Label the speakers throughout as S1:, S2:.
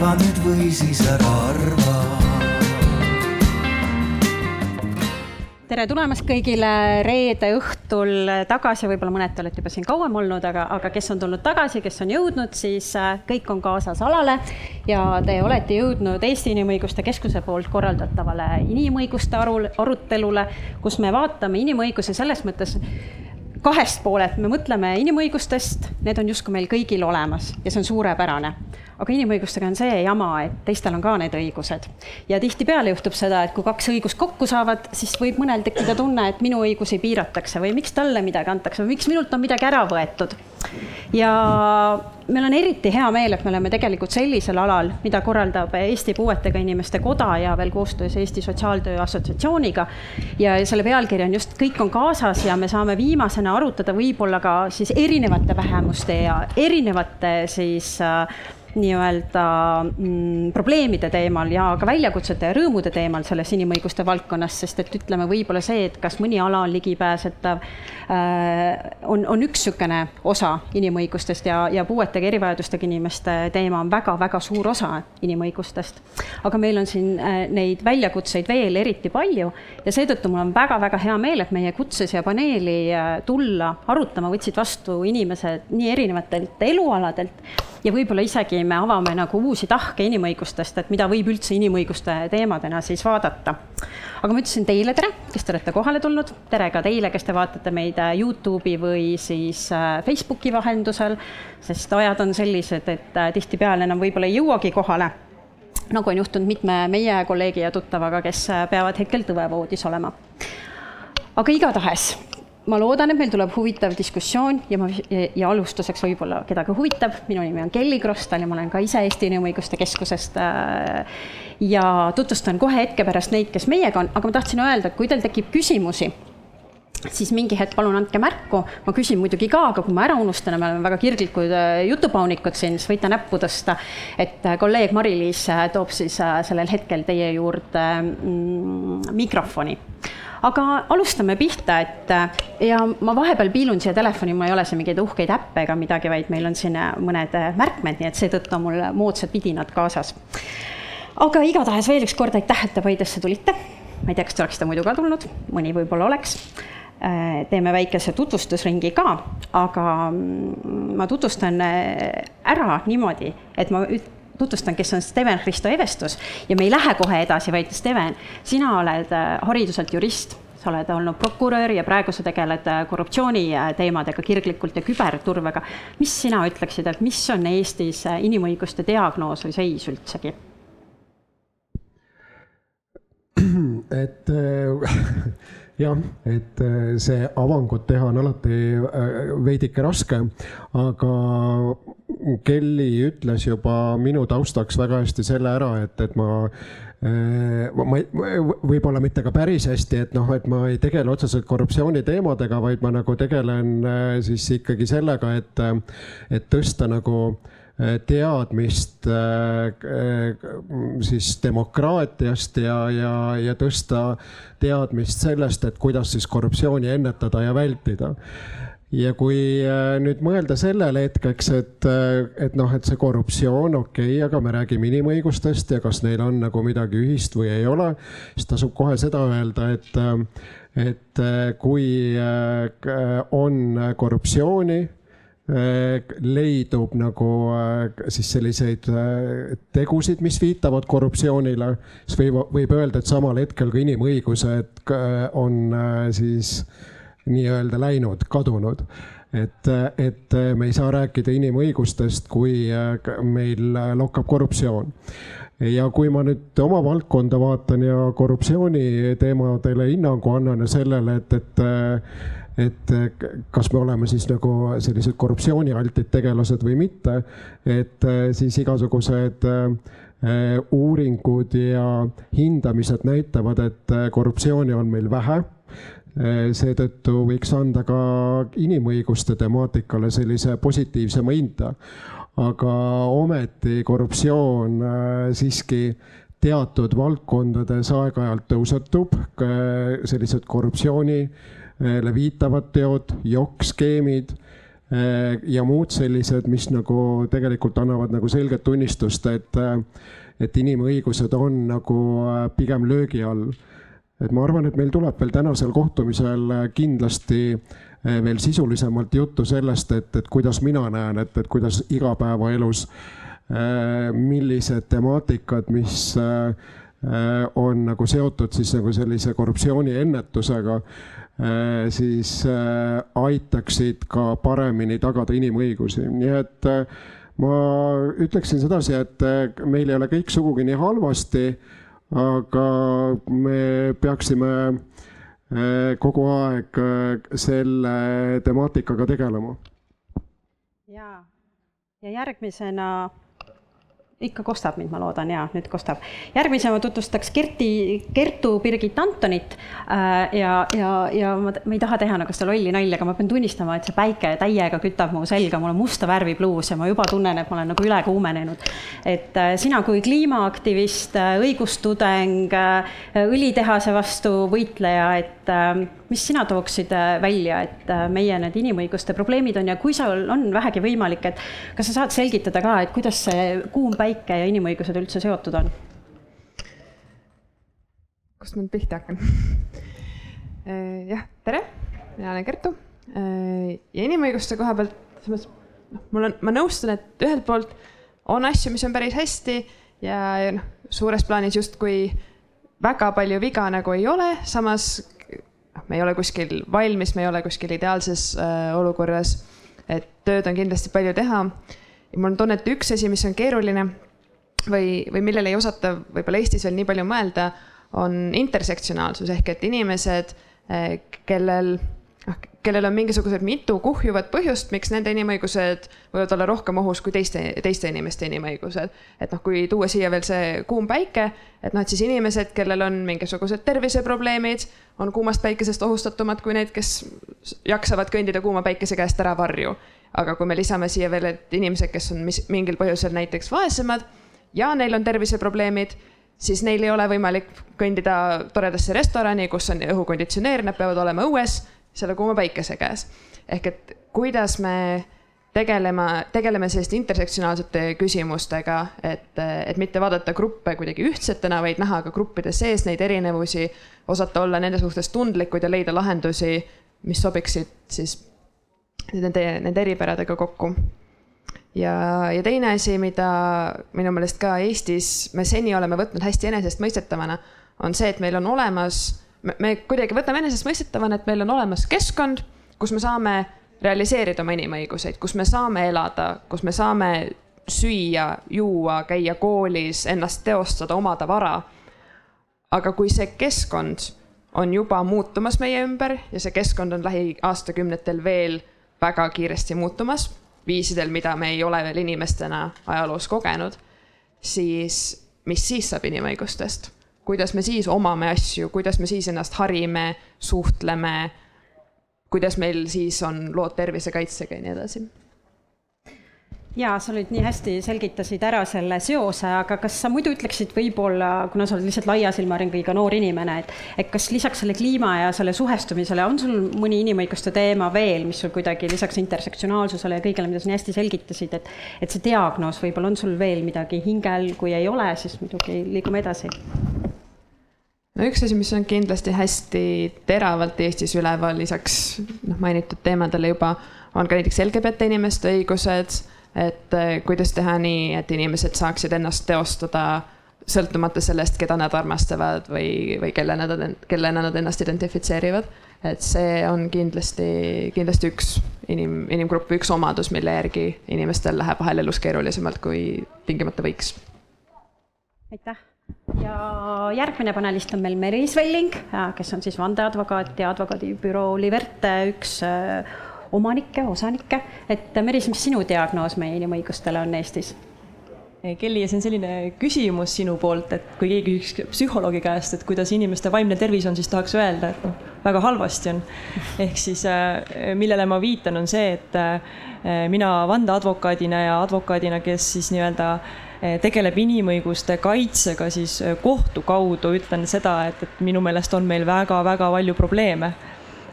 S1: arva nüüd või siis ära arva.
S2: Tere tulemast kõigile reede õhtul tagasi, võib-olla mõned te olete juba siin kauem olnud, aga, aga kes on tulnud tagasi, kes on jõudnud, siis äh, kõik on kaasas alale. Ja te olete jõudnud Eesti Inimõiguste Keskuse poolt korraldatavale inimõiguste arul, arutelule, kus me vaatame inimõigusi selles mõttes kahest poolelt, me mõtleme inimõigustest, need on justkui meil kõigil olemas ja see on suurepärane. Aga inimõigustega on see jama, et teistel on ka need õigused. ja tihtipeale juhtub seda, et kui kaks õigust kokku saavad, siis võib mõnel tekkida tunne, et minu õigusi piiratakse või miks talle midagi antakse või miks minult on midagi ära võetud. ja meil on eriti hea meel, et me oleme tegelikult sellisel alal, mida korraldab Eesti Puuetega Inimeste Koda ja veel koostöös Eesti Sotsiaaltöö Assotsiatsiooniga. ja selle pealkiri on just Kõik on kaasas ja me saame viimasena arutada võib-olla ka siis erinevate vähemuste ja erinevate siis äh, nii-öelda mm, probleemide teemal ja ka väljakutsete ja rõõmude teemal selles inimõiguste valdkonnas, sest et ütleme, võib-olla see, et kas mõni ala on ligipääsetav äh,, on, on üks niisugune osa inimõigustest ja, ja puuetega erivajadustega inimeste teema on väga-väga suur osa inimõigustest. aga meil on siin äh, neid väljakutseid veel eriti palju ja seetõttu mul on väga-väga hea meel, et meie kutse siia paneeli äh, tulla arutama võtsid vastu inimesed nii erinevatelt elualadelt ja võib-olla isegi me avame nagu uusi tahke inimõigustest, et mida võib üldse inimõiguste teemadena siis vaadata. aga ma ütlesin teile tere, kes te olete kohale tulnud, tere ka teile, kes te vaatate meid äh, Youtube'i või siis äh, Facebooki vahendusel, sest ajad on sellised, et äh, tihtipeale enam võib-olla ei jõuagi kohale nagu on juhtunud mitme meie kolleegi ja tuttavaga, kes peavad hetkel tõevoodis olema. aga igatahes ma loodan, et meil tuleb huvitav diskussioon ja ma, ja alustuseks võib-olla kedagi huvitab, minu nimi on Kelly Krostal ja ma olen ka ise Eesti Inimõiguste Keskusest. Äh, ja tutvustan kohe hetke pärast neid, kes meiega on, aga ma tahtsin öelda, et kui teil tekib küsimusi siis mingi hetk palun andke märku, ma küsin muidugi ka, aga kui ma ära unustan ja me oleme väga kirglikud äh, jutupaunikud siin, siis võite näppu tõsta. et äh, kolleeg Mari-Liis toob siis sellel hetkel teie juurde mm, mikrofoni aga alustame pihta, et ja ma vahepeal piilun siia telefoni, mul ei ole siin mingeid uhkeid äppe ega midagi, vaid meil on siin mõned märkmed, nii et seetõttu on mul moodsad vidinad kaasas. aga igatahes veel üks kord aitäh, et te Paidesse tulite. ma ei tea, kas te oleksite muidu ka tulnud, mõni võib-olla oleks teeme väikese tutvustusringi ka, aga mm, ma tutvustan ära niimoodi, et ma tutvustan, kes on Steven Hristo Evestus ja me ei lähe kohe edasi, vaid Steven, sina oled äh, hariduselt jurist, sa oled olnud prokurör ja praegu sa tegeled äh, korruptsiooniteemadega kirglikult ja küberturvega. mis sina ütleksid, et mis on Eestis äh, inimõiguste diagnoos või seis üldsegi?
S3: et jah, et see avangut teha on alati veidike raske, aga Kelly ütles juba minu taustaks väga hästi selle ära, et, et ma äh, ma, ma võib-olla mitte ka päris hästi, et noh, et ma ei tegele otseselt korruptsiooni teemadega, vaid ma nagu tegelen äh, siis ikkagi sellega, et, et tõsta nagu äh, teadmist siis demokraatiast ja, ja, ja tõsta teadmist sellest, et kuidas siis korruptsiooni ennetada ja vältida. Ja kui äh, nüüd mõelda sellele hetkeks, et, äh, et noh, et see korruptsioon, okei okay,, aga me räägime inimõigustest ja kas neil on nagu midagi ühist või ei ole, siis tasub kohe seda öelda, et, äh, et kui on korruptsiooni, leidub nagu siis selliseid tegusid, mis viitavad korruptsioonile, siis võib, võib öelda, et samal hetkel ka inimõigused on siis nii-öelda läinud, kadunud. et, et me ei saa rääkida inimõigustest, kui meil lokkab korruptsioon ja kui ma nüüd oma valdkonda vaatan ja korruptsiooni teemadele hinnangu annan ja sellele, et, et et kas me oleme siis nagu sellised korruptsioonialtid tegelased või mitte, et siis igasugused uuringud ja hindamised näitavad, et korruptsiooni on meil vähe Eh, seetõttu võiks anda ka inimõiguste temaatikale sellise positiivsema hinda. aga ometi korruptsioon eh, siiski teatud valdkondades aeg-ajalt tõusetub, sellised korruptsioonile viitavad teod, jokk-skeemid ja muud sellised, mis nagu tegelikult annavad nagu selget tunnistust, et, et inimõigused on nagu pigem löögi all. et ma arvan, et meil tuleb veel tänasel kohtumisel kindlasti veel sisulisemalt juttu sellest, et, et kuidas mina näen, et, et kuidas igapäevaelus, millised temaatikad, mis on nagu seotud siis nagu sellise korruptsiooni ennetusega Äh, siis äh, aitaksid ka paremini tagada inimõigusi, nii et äh, ma ütleksin sedasi, et meil ei ole kõik sugugi nii halvasti, aga me peaksime kogu aeg selle temaatikaga tegelema.
S2: ja, ja järgmisena ikka kostab mind, ma loodan, jaa, nüüd kostab. järgmisena ma tutvustaks Kerti, Kertu Birgit Antonit äh, ja, ja, ja ma, ma ei taha teha nagu seda lolli nalja, aga ma pean tunnistama, et see päike täiega kütab mu selga, mul on musta värvi pluus ja ma juba tunnen, et ma olen nagu üle kuumenenud. et äh, sina kui kliimaaktivist, äh, õigustudeng, õlitehase vastu võitleja, et mis sina tooksid välja, et meie need inimõiguste probleemid on ja kui sul on vähegi võimalik, et kas sa saad selgitada ka, et kuidas see kuum päike ja inimõigused üldse seotud on?
S4: kust ma nüüd pihta hakkan? Äh, jah, tere, mina olen Kertu. Äh, ja inimõiguste koha pealt, selles mõttes, noh, mul on, ma nõustun, et ühelt poolt on asju, mis on päris hästi ja, ja noh, suures plaanis justkui väga palju viga nagu ei ole, samas noh, me ei ole kuskil valmis, me ei ole kuskil ideaalses äh, olukorras. et tööd on kindlasti palju teha ja mul on tunne, et üks asi, mis on keeruline või, või millele ei osata võib-olla Eestis veel nii palju mõelda, on intersektsionaalsus ehk et inimesed, eh, kellel noh, kellel on mingisugused mitu kuhjuvat põhjust, miks nende inimõigused võivad olla rohkem ohus kui teiste, teiste inimeste inimõigused. et noh, kui tuua siia veel see kuum päike, et noh, et siis inimesed, kellel on mingisugused terviseprobleemid, on kuumast päikesest ohustatumad kui need, kes jaksavad kõndida kuuma päikese käest ära varju aga kui me lisame siia veel, et inimesed, kes on mis, mingil põhjusel näiteks vaesemad ja neil on terviseprobleemid, siis neil ei ole võimalik kõndida toredasse restorani, kus on õhukonditsioneer, nad peavad olema õues selle kuuma päikese käes. ehk et kuidas me tegelema, tegeleme selliste intersektsionaalsete küsimustega, et, et mitte vaadata gruppe kuidagi ühtsetena, vaid näha ka gruppide sees neid erinevusi, osata olla nende suhtes tundlikud ja leida lahendusi, mis sobiksid siis nende, nende eripäradega kokku. ja, ja teine asi, mida minu meelest ka Eestis me seni oleme võtnud hästi enesestmõistetavana, on see, et meil on olemas, me kuidagi võtame enesestmõistetavana, et meil on olemas keskkond, kus me saame realiseerida oma inimõiguseid, kus me saame elada, kus me saame süüa, juua, käia koolis, ennast teostada, omada vara. aga kui see keskkond on juba muutumas meie ümber ja see keskkond on lähiaastakümnetel veel väga kiiresti muutumas, viisidel, mida me ei ole veel inimestena ajaloos kogenud, siis mis siis saab inimõigustest? Kuidas me siis omame asju, kuidas me siis ennast harime, suhtleme, kuidas meil siis on lood tervisekaitsega ja nii edasi.
S2: Jaa, sa olid nii hästi, selgitasid ära selle seose, aga kas sa muidu ütleksid võib-olla, kuna sa oled lihtsalt laia silmaringiga noor inimene, et, et kas lisaks selle kliima ja selle suhestumisele on sul mõni inimõiguste teema veel, mis sul kuidagi lisaks intersektsionaalsusele ja kõigele, mida sa nii hästi selgitasid, et, et see diagnoos, võib-olla on sul veel midagi hingel, kui ei ole, siis muidugi liigume edasi
S4: no üks asi, mis on kindlasti hästi teravalt Eestis üleval, lisaks noh, mainitud teemadele juba, on ka näiteks LGBT inimeste õigused et eh, kuidas teha nii, et inimesed saaksid ennast teostada sõltumata sellest, keda nad armastavad või, või kelle nad, kellena nad ennast identifitseerivad. et see on kindlasti, kindlasti üks inim, inimgrupp või üks omadus, mille järgi inimestel läheb vahel elus keerulisemalt, kui tingimata võiks.
S2: aitäh ja järgmine panelist on meil Meelis Velling, kes on siis vandeadvokaat ja advokaadibüroo Liverte üks äh, omanikke, osanikke, et Meris, mis sinu diagnoos meie inimõigustele on Eestis?
S5: Kelly, see on selline küsimus sinu poolt, et kui keegi küsiks psühholoogi käest, et kuidas inimeste vaimne tervis on, siis tahaks öelda, et noh, väga halvasti on. ehk siis äh, millele ma viitan, on see, et äh, mina vandeadvokaadina ja advokaadina, kes siis nii-öelda äh, tegeleb inimõiguste kaitsega, siis kohtu kaudu. Ütlen seda, et, et minu meelest on meil väga-väga palju probleeme.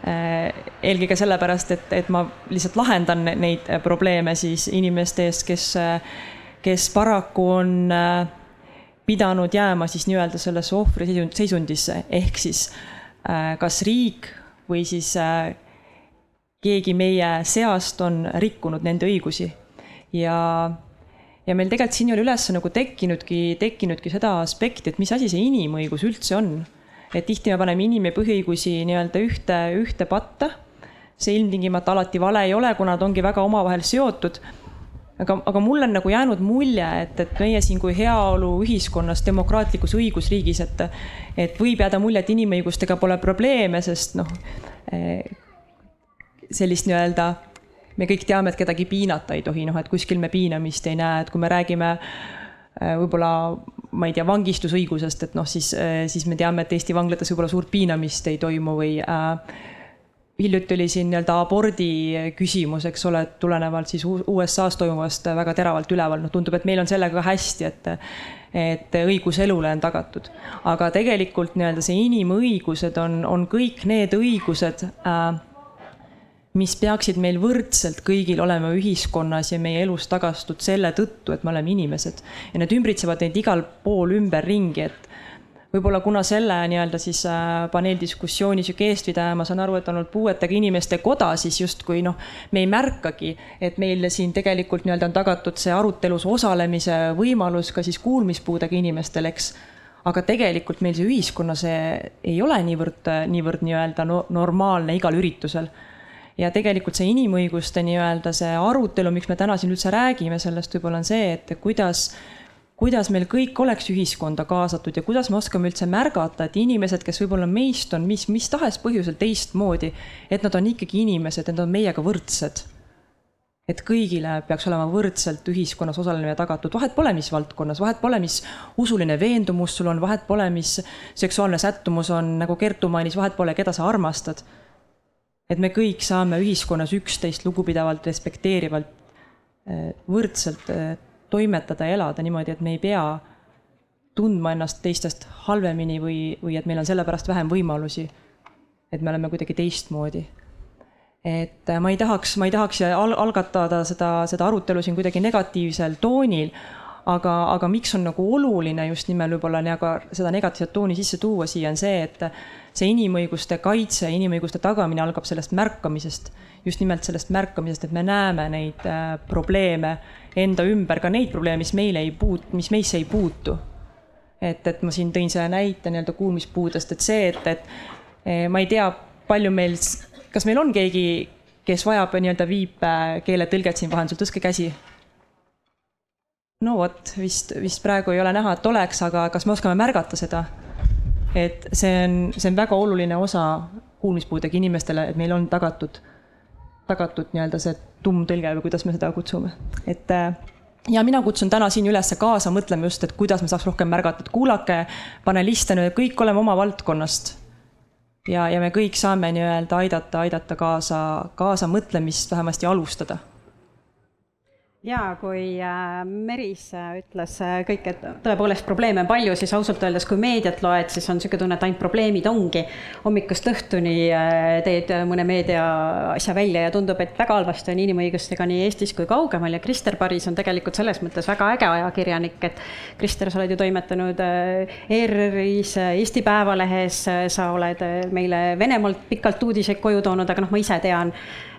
S5: Eelkõige sellepärast, et, et ma lihtsalt lahendan neid probleeme siis inimeste eest, kes, kes paraku on pidanud jääma siis nii-öelda sellesse ohvri seisundisse, ehk siis kas riik või siis keegi meie seast on rikkunud nende õigusi. Ja ja meil tegelikult siin ei ole üles nagu tekkinudki, tekkinudki seda aspekti, et mis asi see inimõigus üldse on. et tihti me paneme inim- ja põhiõigusi nii-öelda ühte, ühte patta. see ilmtingimata alati vale ei ole, kuna nad ongi väga omavahel seotud. aga, aga mul on nagu jäänud mulje, et, et meie siin kui heaoluühiskonnas, demokraatlikus õigusriigis, et, et võib jääda mulje, et inimõigustega pole probleeme, sest noh, eh, sellist nii-öelda me kõik teame, et kedagi piinata ei tohi, noh, et kuskil me piinamist ei näe, et kui me räägime äh, võib-olla, ma ei tea, vangistusõigusest, et noh, siis, äh, siis me teame, et Eesti vanglates võib-olla suurt piinamist ei toimu või äh, hiljuti oli siin nii-öelda abordi küsimus, eks ole, tulenevalt siis USA-s toimuvast väga teravalt üleval, noh, tundub, et meil on sellega hästi, et et õigus elule on tagatud. aga tegelikult nii-öelda see inimõigused on, on kõik need õigused äh,, mis peaksid meil võrdselt kõigil olema ühiskonnas ja meie elus tagastud selle tõttu, et me oleme inimesed. ja need ümbritsevad neid igal pool ümberringi, et võib-olla kuna selle nii-öelda siis äh, paneeldiskussiooni sihuke eestvedaja, ma saan aru, et on olnud puuetega inimeste koda, siis justkui noh, me ei märkagi, et meil siin tegelikult nii-öelda on tagatud see arutelus osalemise võimalus ka siis kuulmispuudega inimestel, eks aga tegelikult meil see ühiskonnas ei ole niivõrd, niivõrd nii-öelda no, normaalne igal üritusel ja tegelikult see inimõiguste nii-öelda see arutelu, miks me täna siin üldse räägime sellest, võib-olla on see, et kuidas kuidas meil kõik oleks ühiskonda kaasatud ja kuidas me oskame üldse märgata, et inimesed, kes võib-olla meist on mis, mis tahes põhjusel teistmoodi, et nad on ikkagi inimesed, et nad on meiega võrdsed. et kõigile peaks olema võrdselt ühiskonnas osalemine tagatud, vahet pole, mis valdkonnas, vahet pole, mis usuline veendumus sul on, vahet pole, mis seksuaalne sättumus on, nagu Kertu mainis, vahet pole, keda sa armastad et me kõik saame ühiskonnas üksteist lugupidavalt, respekteerivalt, eh, võrdselt eh, toimetada ja elada niimoodi, et me ei pea tundma ennast teistest halvemini või, või et meil on sellepärast vähem võimalusi. et me oleme kuidagi teistmoodi. et eh, ma ei tahaks, ma ei tahaks al algatada seda, seda arutelu siin kuidagi negatiivsel toonil, aga, aga miks on nagu oluline just nimelt võib-olla seda negatiivset tooni sisse tuua siia, on see, et see inimõiguste kaitse, inimõiguste tagamine algab sellest märkamisest, just nimelt sellest märkamisest, et me näeme neid äh, probleeme enda ümber, ka neid probleeme, mis meile ei puut-, mis meisse ei puutu. et, et ma siin tõin selle näite nii-öelda kuulmispuudest, et see, et, et eh, ma ei tea, palju meil, kas meil on keegi, kes vajab nii-öelda viipekeeletõlget siin vahendusel, tõstke käsi no vot, vist, vist praegu ei ole näha, et oleks, aga kas me oskame märgata seda? Et see on, see on väga oluline osa kuulmispuudega inimestele, et meil on tagatud, tagatud nii-öelda see tummtõlge või kuidas me seda kutsume, et äh, ja mina kutsun täna siin üles kaasa mõtlema just, et kuidas me saaks rohkem märgata, et kuulake paneliste, me kõik oleme oma valdkonnast. ja, ja me kõik saame nii-öelda aidata, aidata kaasa, kaasa mõtlemist vähemasti alustada
S2: ja kui äh, Meris äh, ütles äh, kõik, et tõepoolest probleeme on palju, siis ausalt öeldes, kui meediat loed, siis on niisugune tunne, et ainult probleemid ongi. hommikust õhtuni teed mõne meedia asja välja ja tundub, et väga halvasti on inimõigustega nii Eestis kui kaugemal ja Krister Paris on tegelikult selles mõttes väga äge ajakirjanik, et Krister, sa oled ju toimetanud ERR-is, Eesti Päevalehes, sa oled meile Venemaalt pikalt uudiseid koju toonud, aga noh, ma ise tean,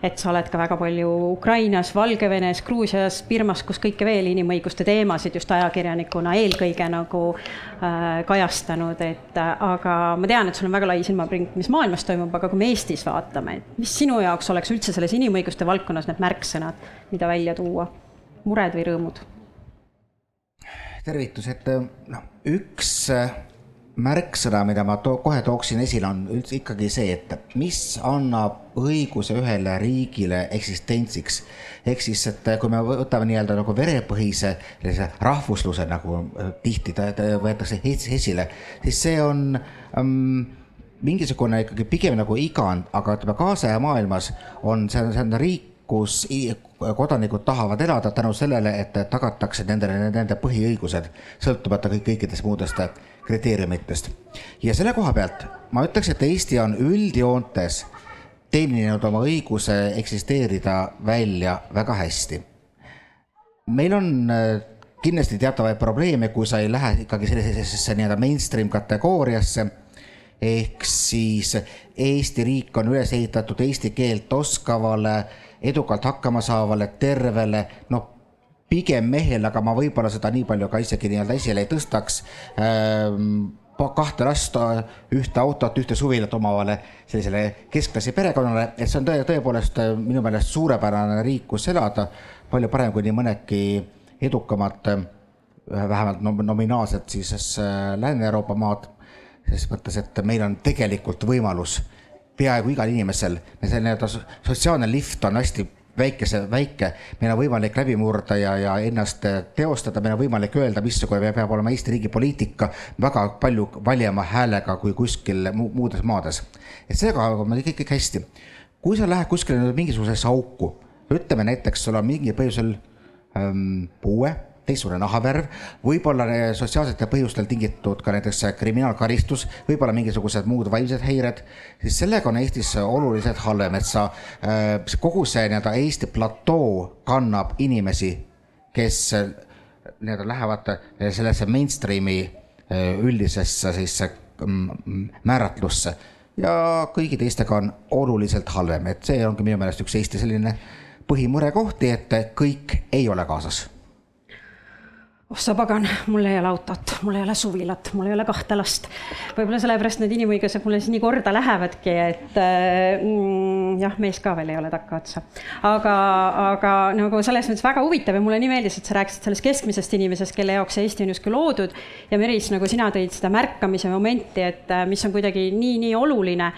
S2: et sa oled ka väga palju Ukrainas, Valgevenes, Gruusias, Birmas, kus kõike veel inimõiguste teemasid just ajakirjanikuna eelkõige nagu äh, kajastanud, et äh, aga ma tean, et sul on väga lai silmapring, mis maailmas toimub, aga kui me Eestis vaatame, et mis sinu jaoks oleks üldse selles inimõiguste valdkonnas need märksõnad, mida välja tuua, mured või rõõmud?
S6: tervitused, noh, üks märksõna, mida ma to kohe tooksin esile, on üldse ikkagi see, et mis annab õiguse ühele riigile eksistentsiks. ehk siis, et kui me võtame nii-öelda nagu verepõhise rahvusluse, nagu äh, tihti ta, ta võetakse esile, siis see on um, mingisugune ikkagi pigem nagu igand, aga ütleme kaasaja maailmas on see, see on riik, kus kodanikud tahavad elada tänu sellele, et tagatakse nendele nende põhiõigused, sõltumata kõik kõikidest muudest kriteeriumitest. ja selle koha pealt ma ütleks, et Eesti on üldjoontes teeninud oma õiguse eksisteerida välja väga hästi. meil on äh, kindlasti teatavaid probleeme, kui sa ei lähe ikkagi sellisesse nii-öelda mainstream kategooriasse. ehk siis Eesti riik on üles ehitatud eesti keelt oskavale, edukalt hakkama saavale, tervele, noh pigem mehele, aga ma võib-olla seda nii palju ka isegi nii-öelda esile ei tõstaks. Ähm, kahte last, ühte autot, ühte suvilat omavale sellisele keskklassi perekonnale, et see on tõe, tõepoolest äh, minu meelest suurepärane riik, kus elada, palju parem kui nii mõnedki edukamad, äh, vähemalt nominaalselt siis äh, Lääne-Euroopa maad, ses mõttes, et meil on tegelikult võimalus peaaegu igal inimesel, see nii-öelda sotsiaalne lift on hästi väikese, väike, meil on võimalik läbi murda ja, ja ennast teostada, meil on võimalik öelda, missugune peab olema Eesti riigi poliitika väga palju valjema häälega kui kuskil muudes maades. et seega on meil kõik, kõik hästi. kui sa lähed kuskile mingisugusesse auku, ütleme näiteks, sul on mingil põhjusel ähm, puue teistsugune nahavärv, võib-olla sotsiaalsetel põhjustel tingitud ka näiteks kriminaalkaristus, võib-olla mingisugused muud vaimsed häired, siis sellega on Eestis oluliselt halvem, et sa, äh, kogu see nii-öelda Eesti platoo kannab inimesi, kes nii-öelda lähevad äh, sellesse mainstream'i üldisesse siis määratlusse. Ja kõigi teistega on oluliselt halvem, et see ongi minu meelest üks Eesti selline põhimurekohti, et kõik ei ole kaasas
S2: oh sa pagan, mul ei ole autot, mul ei ole suvilat, mul ei ole kahte last. võib-olla sellepärast need inimõigused mulle siis nii korda lähevadki, et mm, jah, mees ka veel ei ole takkaotsa. aga, aga nagu selles mõttes väga huvitav ja mulle nii meeldis, et sa rääkisid sellest keskmisest inimesest, kelle jaoks see Eesti on justkui loodud. ja Meris, nagu sina tõid seda märkamise momenti, et mis on kuidagi nii-nii oluline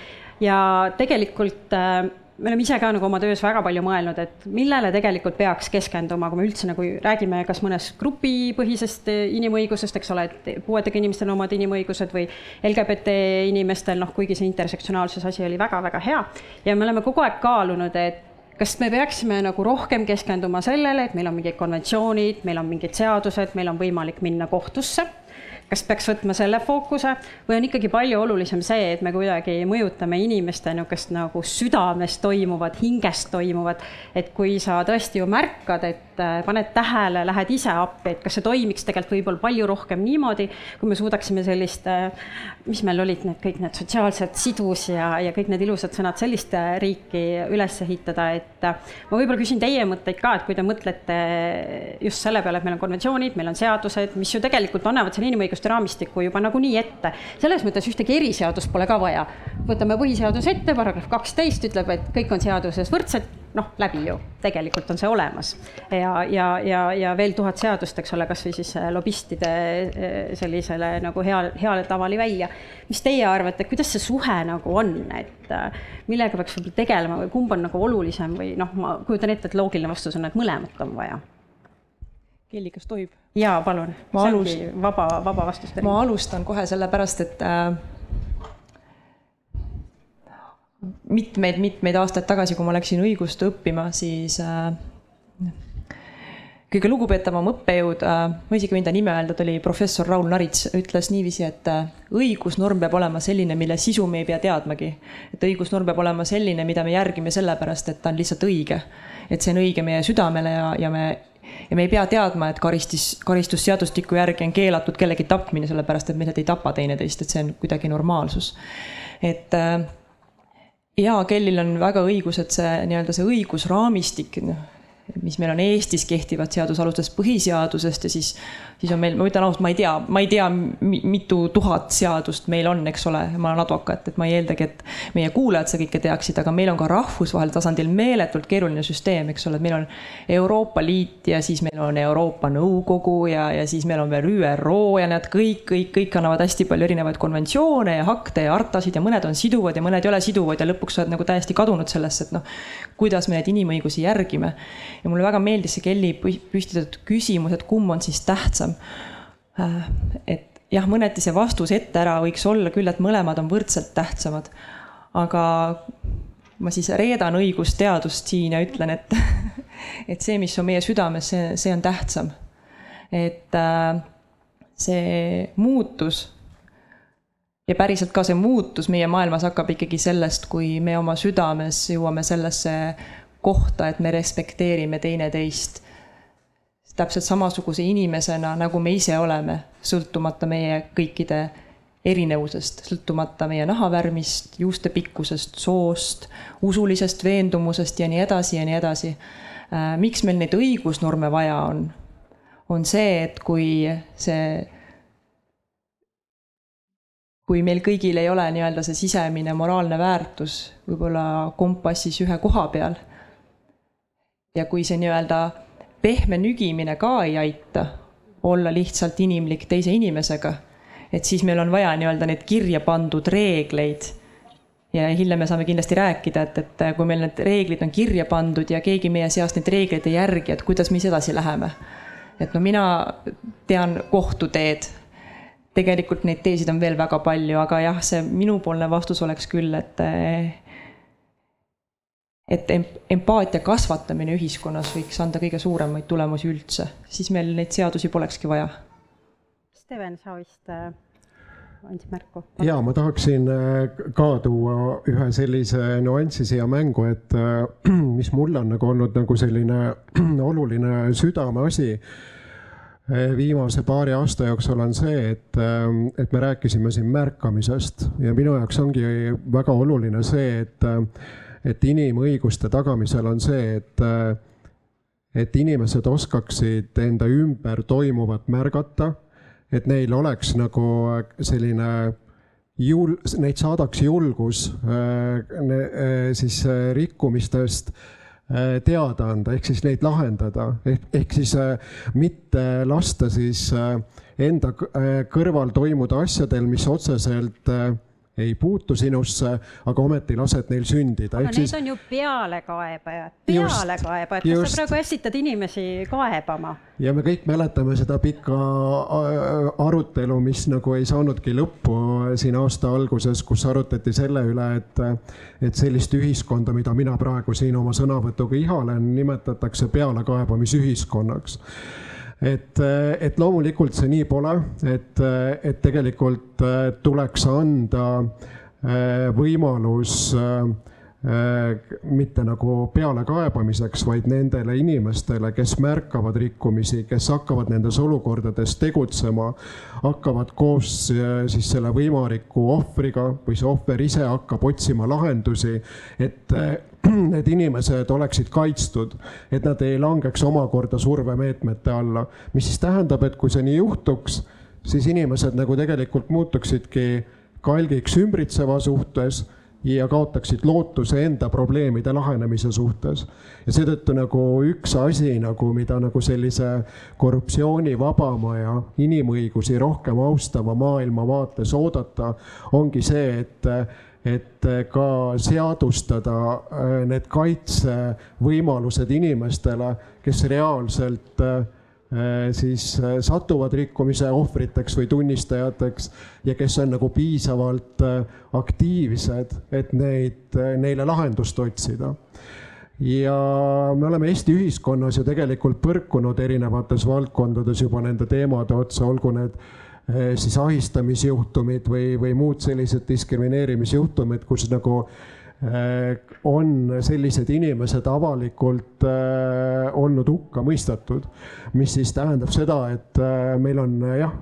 S2: ja tegelikult äh, me oleme ise ka nagu oma töös väga palju mõelnud, et millele tegelikult peaks keskenduma, kui me üldse nagu räägime kas mõnest grupipõhisest inimõigusest, eks ole, et puuetega inimestel on omad inimõigused või LGBT inimestel, noh, kuigi see intersektsionaalsuse asi oli väga-väga hea. ja me oleme kogu aeg kaalunud, et kas me peaksime nagu rohkem keskenduma sellele, et meil on mingid konventsioonid, meil on mingid seadused, meil on võimalik minna kohtusse kas peaks võtma selle fookuse või on ikkagi palju olulisem see, et me kuidagi mõjutame inimeste niisugust nagu südames toimuvat, hinges toimuvat. et kui sa tõesti ju märkad, et äh, paned tähele, lähed ise appi, et kas see toimiks tegelikult võib-olla palju rohkem niimoodi, kui me suudaksime sellist, äh, mis meil olid need kõik need sotsiaalsed sidus ja, ja kõik need ilusad sõnad, sellist äh, riiki üles ehitada, et ma võib-olla küsin teie mõtteid ka, et kui te mõtlete just selle peale, et meil on konventsioonid, meil on seadused, mis ju tegelikult annavad selle inimõiguse õiguste raamistikku juba nagunii ette. selles mõttes ühtegi eriseadust pole ka vaja. võtame põhiseaduse ette, paragrahv kaksteist ütleb, et kõik on seaduses võrdsed, noh, läbi ju, tegelikult on see olemas. ja, ja, ja, ja veel tuhat seadust, eks ole, kasvõi siis äh, lobistide äh, sellisele nagu hea, heale tavali välja. mis teie arvate, kuidas see suhe nagu on, et äh, millega peaks võib-olla tegelema või kumb on nagu olulisem või noh, ma kujutan ette, et loogiline vastus on, et mõlemat on vaja
S5: Kelly, kas tohib?
S2: jaa, palun.
S5: ma alus-.
S2: vaba, vaba vastus.
S5: ma alustan kohe sellepärast, et äh, mitmeid-mitmeid aastaid tagasi, kui ma läksin õigust õppima, siis äh, kõige lugupeetavam õppejõud äh,, ma isegi võin ta nime öelda, ta oli professor Raul Narits, ütles niiviisi, et äh, õigusnorm peab olema selline, mille sisu me ei pea teadmagi. et õigusnorm peab olema selline, mida me järgime sellepärast, et ta on lihtsalt õige. et see on õige meie südamele ja, ja me ja me ei pea teadma, et karistis, karistusseadustiku järgi on keelatud kellegi tapmine, sellepärast et me lihtsalt ei tapa teineteist, et see on kuidagi normaalsus. et äh, jaa, Kellil on väga õigus, et see nii-öelda see õigusraamistik, noh mis meil on Eestis kehtivad seadusalustes põhiseadusest ja siis, siis on meil, ma ütlen ausalt, ma ei tea, ma ei tea, mitu tuhat seadust meil on, eks ole, ma olen advokaat, et ma ei eeldagi, et meie kuulajad seda kõike teaksid, aga meil on ka rahvusvahelisel tasandil meeletult keeruline süsteem, eks ole, et meil on Euroopa Liit ja siis meil on Euroopa Nõukogu ja, ja siis meil on veel ÜRO ja nad kõik, kõik, kõik annavad hästi palju erinevaid konventsioone ja akte ja hartasid ja mõned on siduvad ja mõned ei ole siduvad ja lõpuks sa oled nagu täiesti kadunud sellesse, et noh, kuidas me neid inimõigusi järgime ja mulle väga meeldis see Kelly püstitatud küsimus, et kumb on siis tähtsam. Äh, et jah, mõneti see vastus ette ära võiks olla küll, et mõlemad on võrdselt tähtsamad. aga ma siis reedan õigusteadust siin ja ütlen, et, et see, mis on meie südames, see, see on tähtsam. et äh, see muutus ja päriselt ka see muutus meie maailmas hakkab ikkagi sellest, kui me oma südames jõuame sellesse kohta, et me respekteerime teineteist täpselt samasuguse inimesena, nagu me ise oleme, sõltumata meie kõikide erinevusest, sõltumata meie nahavärvist, juuste pikkusest, soost, usulisest veendumusest ja nii edasi ja nii edasi. Äh, miks meil neid õigusnorme vaja on? on see, et kui see, kui meil kõigil ei ole nii-öelda see sisemine moraalne väärtus võib-olla kompassis ühe koha peal ja kui see nii-öelda pehme nügimine ka ei aita olla lihtsalt inimlik teise inimesega, et siis meil on vaja nii-öelda neid kirja pandud reegleid. ja hiljem me saame kindlasti rääkida, et, et kui meil need reeglid on kirja pandud ja keegi meie seast neid reegleid ei järgi, et kuidas me siis edasi läheme. et no mina tean kohtuteed. tegelikult neid teesid on veel väga palju, aga jah, see minupoolne vastus oleks küll, et et empaatia kasvatamine ühiskonnas võiks anda kõige suuremaid tulemusi üldse, siis meil neid seadusi polekski vaja.
S2: Steven, sa vist äh, andsid märku?
S3: ja ma tahaksin äh, ka tuua ühe sellise nüansi siia mängu, et äh, mis mulle on nagu olnud nagu selline oluline südameasi viimase paari aasta jooksul on see, et, et me rääkisime siin märkamisest ja minu jaoks ongi väga oluline see, et et inimõiguste tagamisel on see, et, et inimesed oskaksid enda ümber toimuvat märgata, et neil oleks nagu selline jul-, neid saadaks julgus äh, siis äh, rikkumistest äh, teada anda, ehk siis neid lahendada, ehk, ehk siis mitte lasta siis enda kõrval toimuda asjadel, mis otseselt ei puutu sinusse, aga ometi lased neil sündida.
S2: aga need siis... on ju pealekaebajad, pealekaebajad, kas just. sa praegu ässitad inimesi kaebama?
S3: ja me kõik mäletame seda pikka äh, arutelu, mis nagu ei saanudki lõppu siin aasta alguses, kus arutati selle üle, et, et sellist ühiskonda, mida mina praegu siin oma sõnavõtuga ihalen, nimetatakse pealekaebamisühiskonnaks et, et loomulikult see nii pole, et, et tegelikult äh, tuleks anda võimalus mitte nagu pealekaebamiseks, vaid nendele inimestele, kes märkavad rikkumisi, kes hakkavad nendes olukordades tegutsema, hakkavad koos siis selle võimaliku ohvriga või see ohver ise hakkab otsima lahendusi, et need inimesed oleksid kaitstud, et nad ei langeks omakorda survemeetmete alla, mis siis tähendab, et kui see nii juhtuks, siis inimesed nagu tegelikult muutuksidki kalgiks ümbritseva suhtes ja kaotaksid lootuse enda probleemide lahenemise suhtes. ja seetõttu nagu üks asi nagu, mida nagu sellise korruptsioonivabama ja inimõigusi rohkem austava maailma vaates oodata, ongi see, et et eh, ka seadustada eh, need kaitsevõimalused inimestele, kes reaalselt eh, siis satuvad rikkumise ohvriteks või tunnistajateks ja kes on nagu piisavalt aktiivsed, et neid, neile lahendust otsida. Ja me oleme Eesti ühiskonnas ju tegelikult põrkunud erinevates valdkondades juba nende teemade otsa, olgu need siis ahistamisjuhtumid või, või muud sellised diskrimineerimisjuhtumid, kus nagu eh, on sellised inimesed avalikult äh, olnud hukka mõistetud. mis siis tähendab seda, et meil on jah,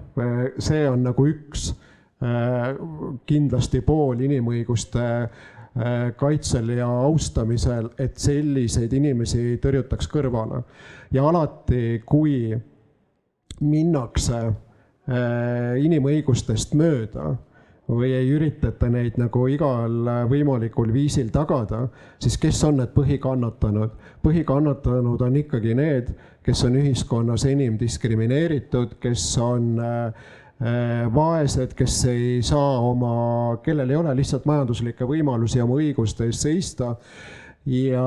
S3: see on nagu üks kindlasti pool inimõiguste kaitsel ja austamisel, et selliseid inimesi tõrjutaks kõrvale. ja alati, kui minnakse inimõigustest mööda või ei üritata neid nagu igal võimalikul viisil tagada, siis kes on need põhikannatanud? põhikannatanud on ikkagi need, kes on ühiskonnas enim diskrimineeritud, kes on äh, äh, vaesed, kes ei saa oma, kellel ei ole lihtsalt majanduslikke võimalusi oma õiguste eest seista ja,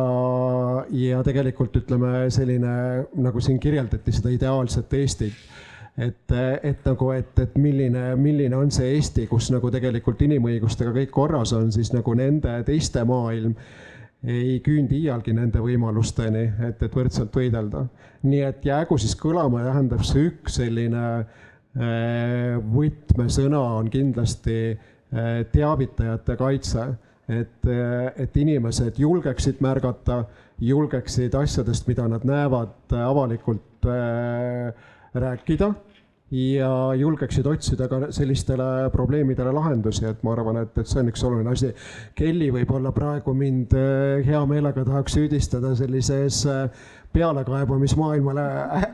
S3: ja tegelikult ütleme selline, nagu siin kirjeldati seda ideaalset Eestit et, et nagu, et, et milline, milline on see Eesti, kus nagu tegelikult inimõigustega kõik korras on, siis nagu nende teiste maailm ei küündi iialgi nende võimalusteni, et, et võrdselt võidelda. nii et jäägu siis kõlama, tähendab see üks selline äh, võtmesõna on kindlasti eh, teavitajate kaitse, et, et inimesed julgeksid märgata, julgeksid asjadest, mida nad näevad, avalikult rääkida ja julgeksid otsida ka sellistele probleemidele lahendusi, et ma arvan, et, et see on üks oluline asi. Kelly võib-olla praegu mind hea meelega tahaks süüdistada sellises pealekaebamismaailmale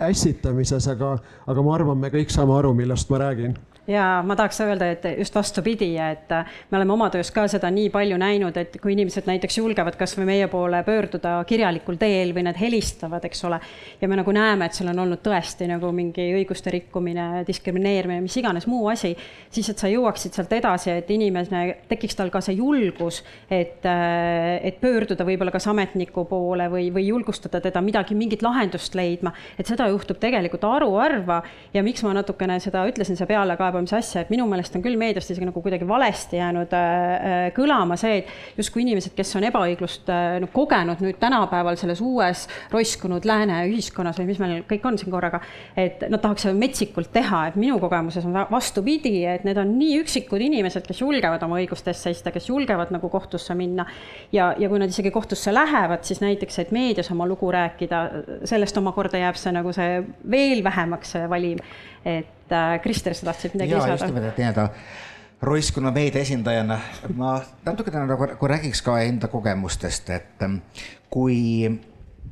S3: ässitamises, aga, aga ma arvan, me kõik saame aru, millest ma räägin
S2: ja ma tahaks öelda, et just vastupidi, et me oleme oma töös ka seda nii palju näinud, et kui inimesed näiteks julgevad kasvõi meie poole pöörduda kirjalikul teel või nad helistavad, eks ole. ja me nagu näeme, et seal on olnud tõesti nagu mingi õiguste rikkumine, diskrimineerimine, mis iganes muu asi, siis et sa jõuaksid sealt edasi, et inimene, tekiks tal ka see julgus, et, et pöörduda võib-olla kas ametniku poole või, või julgustada teda midagi, mingit lahendust leidma, et seda juhtub tegelikult haruharva ja miks ma natukene seda ütlesin, see pealekaebamine kaebamise asja, et minu meelest on küll meediast isegi nagu kuidagi valesti jäänud äh, äh, kõlama see, et justkui inimesed, kes on ebaõiglust äh, no, kogenud nüüd tänapäeval selles uues roiskunud lääne ühiskonnas või mis meil kõik on siin korraga, et nad tahaks seda metsikult teha, et minu kogemuses on vastupidi, et need on nii üksikud inimesed, kes julgevad oma õiguste eest seista, kes julgevad nagu kohtusse minna. ja, ja kui nad isegi kohtusse lähevad, siis näiteks, et meedias oma lugu rääkida, sellest omakorda jääb see nagu see veel vähemaks valim et äh, Krister, sa tahtsid midagi
S6: lisada? just nimelt, et nii-öelda roiskuna meedia esindajana ma natukene nagu, nagu räägiks ka enda kogemustest, et ähm, kui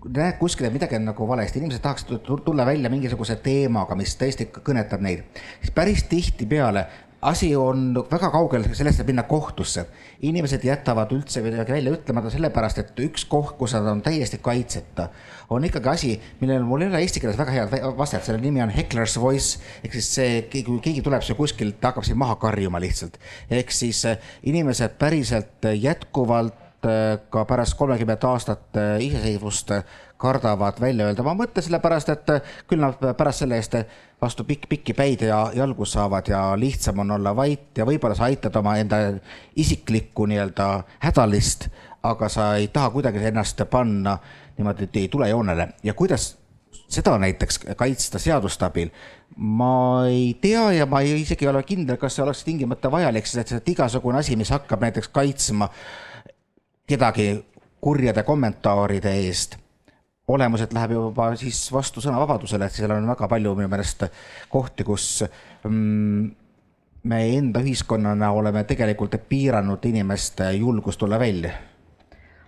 S6: näed kuskil, et midagi on nagu valesti, inimesed tahaksid tulla välja mingisuguse teemaga, mis tõesti kõnetab neid, siis päris tihtipeale asi on väga kaugel sellest, et minna kohtusse. inimesed jätavad üldse midagi välja ütlemata sellepärast, et üks koht, kus nad on täiesti kaitseta, on ikkagi asi, millel mul ei ole eesti keeles väga head vastet, selle nimi on heckler's voice. ehk siis see, kui keegi tuleb siia kuskilt, hakkab siin maha karjuma lihtsalt. ehk siis eh, inimesed päriselt jätkuvalt eh, ka pärast kolmekümmet aastat eh, iseseisvust kardavad välja öelda oma mõtte, sellepärast et küll nad pärast selle eest vastu pikk, pikki päid ja jalgu saavad ja lihtsam on olla vait ja võib-olla sa aitad oma enda isiklikku nii-öelda hädalist, aga sa ei taha kuidagi ennast panna niimoodi, et ei tule joonele. Ja kuidas seda näiteks kaitsta seaduste abil, ma ei tea ja ma ei, isegi ei ole kindel, kas see oleks tingimata vajalik, sest et igasugune asi, mis hakkab näiteks kaitsma kedagi kurjade kommentaaride eest olemuselt läheb juba siis vastu sõnavabadusele, et seal on väga palju minu meelest kohti, kus mm, me enda ühiskonnana oleme tegelikult piiranud inimeste julgust tulla välja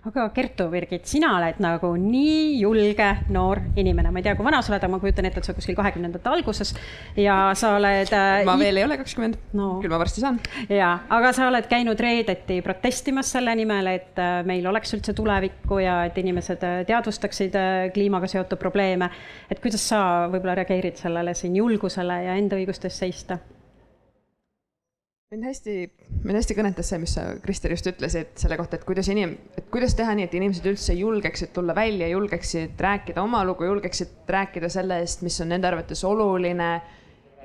S2: aga Kertu, Birgit, sina oled nagu nii julge noor inimene, ma ei tea, kui vana sa oled, aga ma kujutan ette, et sa kuskil kahekümnendate alguses ja sa oled
S4: äh,. ma veel ei ole kakskümmend no., küll ma varsti saan.
S2: ja, aga sa oled käinud reedeti protestimas selle nimel, et äh, meil oleks üldse tulevikku ja et inimesed äh, teadvustaksid kliimaga seotud probleeme. et kuidas sa võib-olla reageerid sellele siin julgusele ja enda õiguste eest seista?
S4: Mind hästi, mind hästi kõnetas see, mis sa, Krister, just ütlesid selle kohta, et kuidas inim-, et kuidas teha nii, et inimesed üldse julgeksid tulla välja, julgeksid rääkida oma lugu, julgeksid rääkida sellest, mis on nende arvates oluline.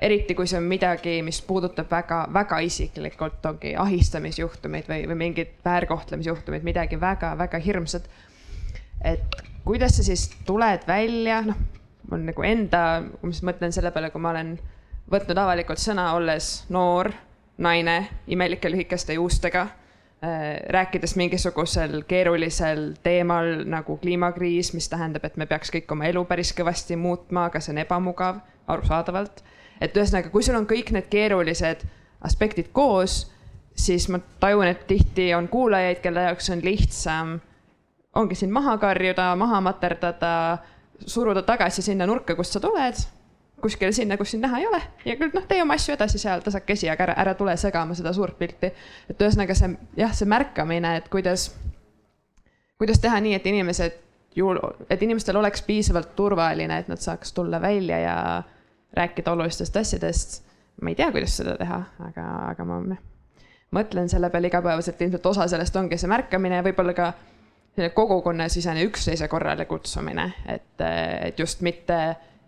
S4: eriti kui see on midagi, mis puudutab väga, väga isiklikult, ongi ahistamisjuhtumeid või, või mingeid väärkohtlemisjuhtumeid, midagi väga-väga hirmsat. et kuidas sa siis tuled välja, noh, mul nagu enda, kui ma mõtlen selle peale, kui ma olen võtnud avalikult sõna, olles noor naine imelike lühikeste juustega, äh, rääkides mingisugusel keerulisel teemal nagu kliimakriis, mis tähendab, et me peaks kõik oma elu päris kõvasti muutma, aga see on ebamugav, arusaadavalt. et ühesõnaga, kui sul on kõik need keerulised aspektid koos, siis ma tajun, et tihti on kuulajaid, kelle jaoks on lihtsam, ongi sind maha karjuda, maha materdada, suruda tagasi sinna nurka, kust sa tuled kuskile sinna, kus sind näha ei ole ja küll noh, tee oma asju edasi seal tasakesi, aga ära, ära tule segama seda suurt pilti. et ühesõnaga see jah, see märkamine, et kuidas, kuidas teha nii, et inimesed ju, et inimestel oleks piisavalt turvaline, et nad saaks tulla välja ja rääkida olulistest asjadest. ma ei tea, kuidas seda teha, aga, aga ma mõtlen selle peale igapäevaselt, ilmselt osa sellest ongi see märkamine ja võib-olla ka selline kogukonnasisene üksteise korrale kutsumine, et, et just mitte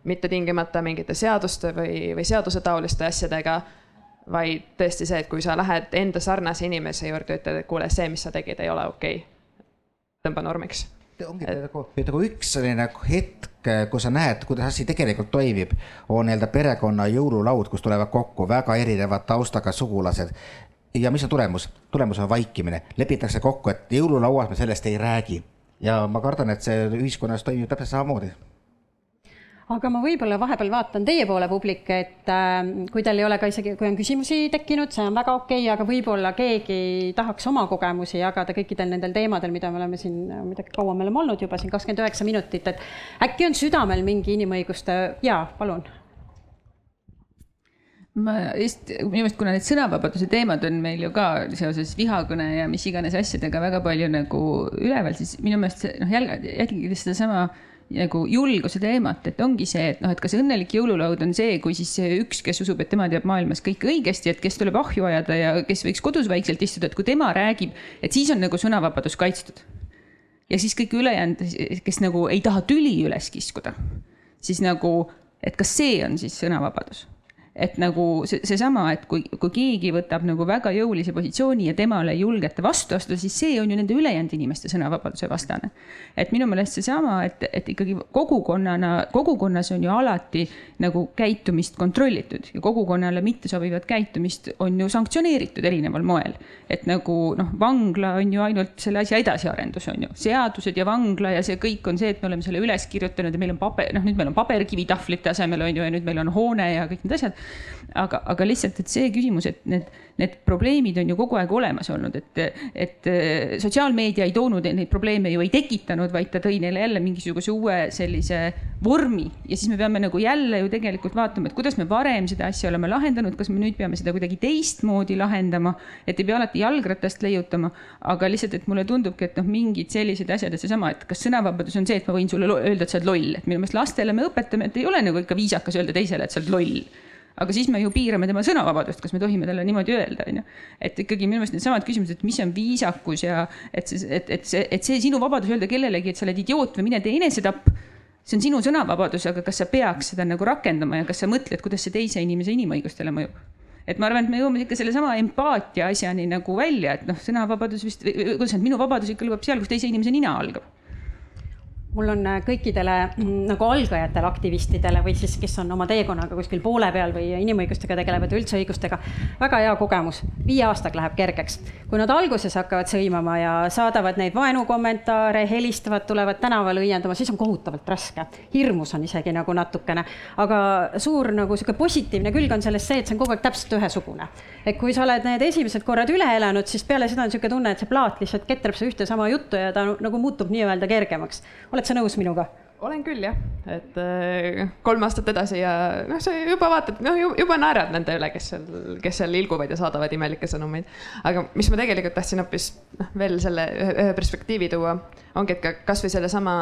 S4: mitte tingimata mingite seaduste või, või seadusetaoliste asjadega, vaid tõesti see, et kui sa lähed enda sarnase inimese juurde, ütled, et kuule, see, mis sa tegid, ei ole okei okay.. tõmba normiks.
S6: ongi et... nagu, nagu üks selline hetk, kus sa näed, kuidas asi tegelikult toimib, on nii-öelda perekonna jõululaud, kus tulevad kokku väga erineva taustaga sugulased ja mis on tulemus? tulemus on vaikimine, lepitakse kokku, et jõululauas me sellest ei räägi ja ma kardan, et see ühiskonnas toimib täpselt samamoodi
S2: aga ma võib-olla vahepeal vaatan teie poole, publik, et äh, kui teil ei ole ka isegi, kui on küsimusi tekkinud, see on väga okei okay,, aga võib-olla keegi tahaks oma kogemusi jagada kõikidel nendel teemadel, mida me oleme siin, mida kaua me oleme olnud juba siin kakskümmend üheksa minutit, et äkki on südamel mingi inimõiguste, jaa, palun.
S7: Ma just, minu meelest, kuna need sõnavabaduse teemad on meil ju ka seoses vihakõne ja mis iganes asjadega väga palju nagu üleval, siis minu meelest see noh, jälle jälgides sedasama nagu julguse teemat, et ongi see, et noh, et kas õnnelik jõululaud on see, kui siis üks, kes usub, et tema teab maailmas kõike õigesti, et kes tuleb ahju ajada ja kes võiks kodus vaikselt istuda, et kui tema räägib, et siis on nagu sõnavabadus kaitstud. ja siis kõik ülejäänud, kes nagu ei taha tüli üles kiskuda, siis nagu, et kas see on siis sõnavabadus et nagu see, seesama, et kui, kui keegi võtab nagu väga jõulise positsiooni ja temale ei julgeta vastu astuda, siis see on ju nende ülejäänud inimeste sõnavabaduse vastane. et minu meelest seesama, et, et ikkagi kogukonnana, kogukonnas on ju alati nagu käitumist kontrollitud ja kogukonnale mittesobivat käitumist on ju sanktsioneeritud erineval moel. et nagu noh, vangla on ju ainult selle asja edasiarendus, on ju, seadused ja vangla ja see kõik on see, et me oleme selle üles kirjutanud ja meil on paber, noh, nüüd meil on paberkivitahvlite asemel on ju, ja nüüd meil on hoone ja kõik need asjad aga, aga lihtsalt, et see küsimus, et need, need probleemid on ju kogu aeg olemas olnud, et, et äh, sotsiaalmeedia ei toonud neid probleeme ju ei tekitanud, vaid ta tõi neile jälle mingisuguse uue sellise vormi. Ja siis me peame nagu jälle ju tegelikult vaatama, et kuidas me varem seda asja oleme lahendanud, kas me nüüd peame seda kuidagi teistmoodi lahendama, et ei pea alati jalgratast leiutama, aga lihtsalt, et mulle tundubki, et noh, mingid sellised asjad, et seesama, et kas sõnavabadus on see, et ma võin sulle öelda, et sa oled loll, et minu meelest lastele me õpetame, et ei ole nagu ikka viisakas öelda teisele, et sa oled loll aga siis me ju piirame tema sõnavabadust, kas me tohime talle niimoodi öelda, on ju. et ikkagi minu meelest needsamad küsimused, et mis on viisakus ja et see, et, et see, et see sinu vabadus öelda kellelegi, et sa oled idioot või mine tee enesetapp. see on sinu sõnavabadus, aga kas sa peaks seda nagu rakendama ja kas sa mõtled, kuidas see teise inimese inimõigustele mõjub? et ma arvan, et me jõuame ikka sellesama empaatia asjani nagu välja, et noh, sõnavabadus vist, kuidas need minu vabadus ikka lõpeb seal, kus teise inimese nina algab
S2: mul on äh, kõikidele mm, nagu algajatele aktivistidele või siis, kes on oma teekonnaga kuskil poole peal või inimõigustega tegelevad või üldse õigustega, väga hea kogemus. viie aastaga läheb kergeks. kui nad alguses hakkavad sõimama ja saadavad neid vaenukommentaare, helistavad, tulevad tänaval õiendama, siis on kohutavalt raske. hirmus on isegi nagu natukene, aga suur nagu sihuke positiivne külg on selles see, et see on kogu aeg täpselt ühesugune. et kui sa oled need esimesed korrad üle elanud, siis peale seda on niisugune tunne, et see plaat lihtsalt ketrab sa ühte sama juttu ja ta nagu muutub nii-öelda kergemaks. oled oled sa nõus minuga?
S4: olen küll jah, et äh, kolm aastat edasi ja noh, sa juba vaatad, noh juba naerad nende üle, kes seal, kes seal ilguvad ja saadavad imelikke sõnumeid. aga mis ma tegelikult tahtsin hoopis noh, veel selle ühe perspektiivi tuua, ongi, et ka kasvõi sellesama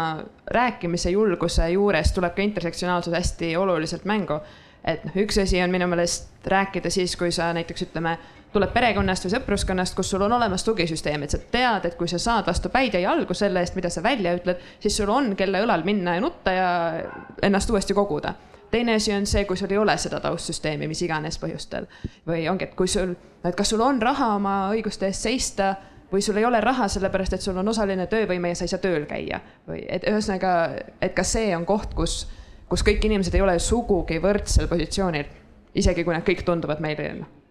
S4: rääkimise julguse juures tuleb ka intersektsionaalsus hästi oluliselt mängu. et noh, üks asi on minu meelest rääkida siis, kui sa näiteks ütleme tuleb perekonnast või sõpruskonnast, kus sul on olemas tugisüsteem, et sa tead, et kui sa saad vastu päid ja jalgu selle eest, mida sa välja ütled, siis sul on, kelle õlal minna ja nutta ja ennast uuesti koguda. Teine asi on see, kui sul ei ole seda taustsüsteemi, mis iganes põhjustel. Või ongi, et kui sul, et kas sul on raha oma õiguste eest seista või sul ei ole raha, sellepärast et sul on osaline töövõime ja sa ei saa tööl käia. Või et ühesõnaga, et ka see on koht, kus, kus kõik inimesed ei ole sugugi võrdsel positsioonil, isegi kui nad kõik tunduvad meile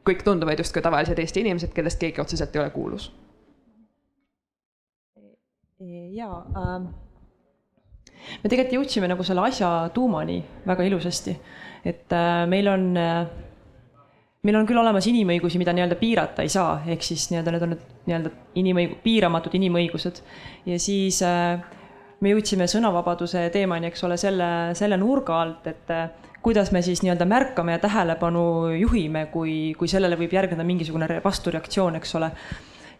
S4: kõik tunduvad justkui tavalised Eesti inimesed, kellest keegi otseselt ei ole kuulus.
S5: ja äh, me tegelikult jõudsime nagu selle asja tuumani väga ilusasti, et äh, meil on äh, meil on küll olemas inimõigusi, mida nii-öelda piirata ei saa, ehk siis nii-öelda need on need nii-öelda inimõigu-, piiramatud inimõigused. ja siis äh, me jõudsime sõnavabaduse teemani, eks ole, selle, selle nurga alt, et äh, kuidas me siis nii-öelda märkame ja tähelepanu juhime, kui, kui sellele võib järgneda mingisugune vastureaktsioon, eks ole.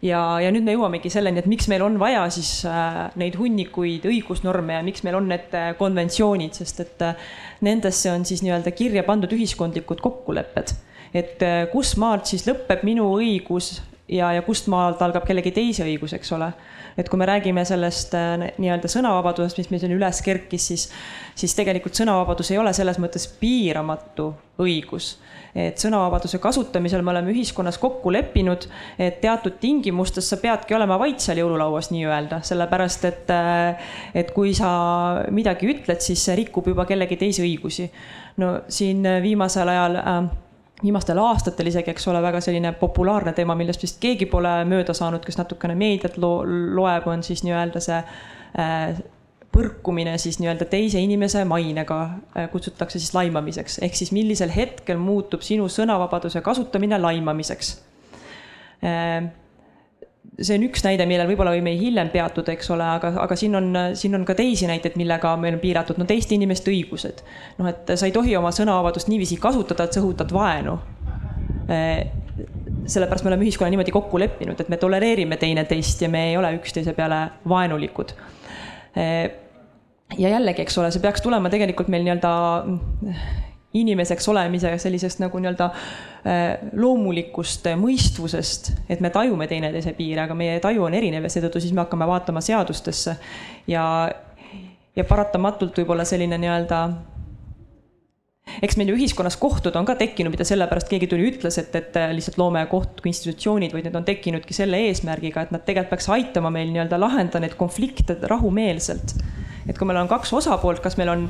S5: ja, ja nüüd me jõuamegi selleni, et miks meil on vaja siis äh, neid hunnikuid õigusnorme ja miks meil on need äh, konventsioonid, sest et äh, nendesse on siis nii-öelda kirja pandud ühiskondlikud kokkulepped. et kus maalt siis lõpeb minu õigus ja, ja kust maalt algab kellegi teise õigus, eks ole? Et kui me räägime sellest äh, nii-öelda sõnavabadusest, mis meil siin üles kerkis, siis, siis tegelikult sõnavabadus ei ole selles mõttes piiramatu õigus. Et sõnavabaduse kasutamisel me oleme ühiskonnas kokku leppinud, et teatud tingimustes sa peadki olema vait seal jõululauas nii-öelda, sellepärast et, äh, et kui sa midagi ütled, siis see rikub juba kellegi teise õigusi. no siin viimasel ajal äh, viimastel aastatel isegi, eks ole, väga selline populaarne teema, millest vist keegi pole mööda saanud, kes natukene meediat lo loeb, on siis nii-öelda see äh, põrkumine siis nii-öelda teise inimese mainega äh, kutsutakse siis laimamiseks, ehk siis millisel hetkel muutub sinu sõnavabaduse kasutamine laimamiseks? Äh, see on üks näide, millel võib-olla võime hiljem peatuda, eks ole, aga, aga siin on, siin on ka teisi näiteid, millega meil on piiratud, no teiste inimeste õigused. noh, et sa ei tohi oma sõnavabadust niiviisi kasutada, et sa õhutad vaenu. sellepärast me oleme ühiskonna niimoodi kokku leppinud, et me tolereerime teineteist ja me ei ole üksteise peale vaenulikud ja jällegi, eks ole, see peaks tulema tegelikult meil nii-öelda inimeseks olemise sellisest nagu nii-öelda äh, loomulikust mõistvusest, et me tajume teineteise piire, aga meie taju on erinev ja seetõttu siis me hakkame vaatama seadustesse ja, ja paratamatult võib-olla selline nii-öelda eks meil ju ühiskonnas kohtud on ka tekkinud, mida sellepärast keegi tuli, ütles, et, et lihtsalt loome kohtu institutsioonid, vaid need on tekkinudki selle eesmärgiga, et nad tegelikult peaks aitama meil nii-öelda lahendada neid konflikte rahumeelselt. et kui meil on kaks osapoolt, kas meil on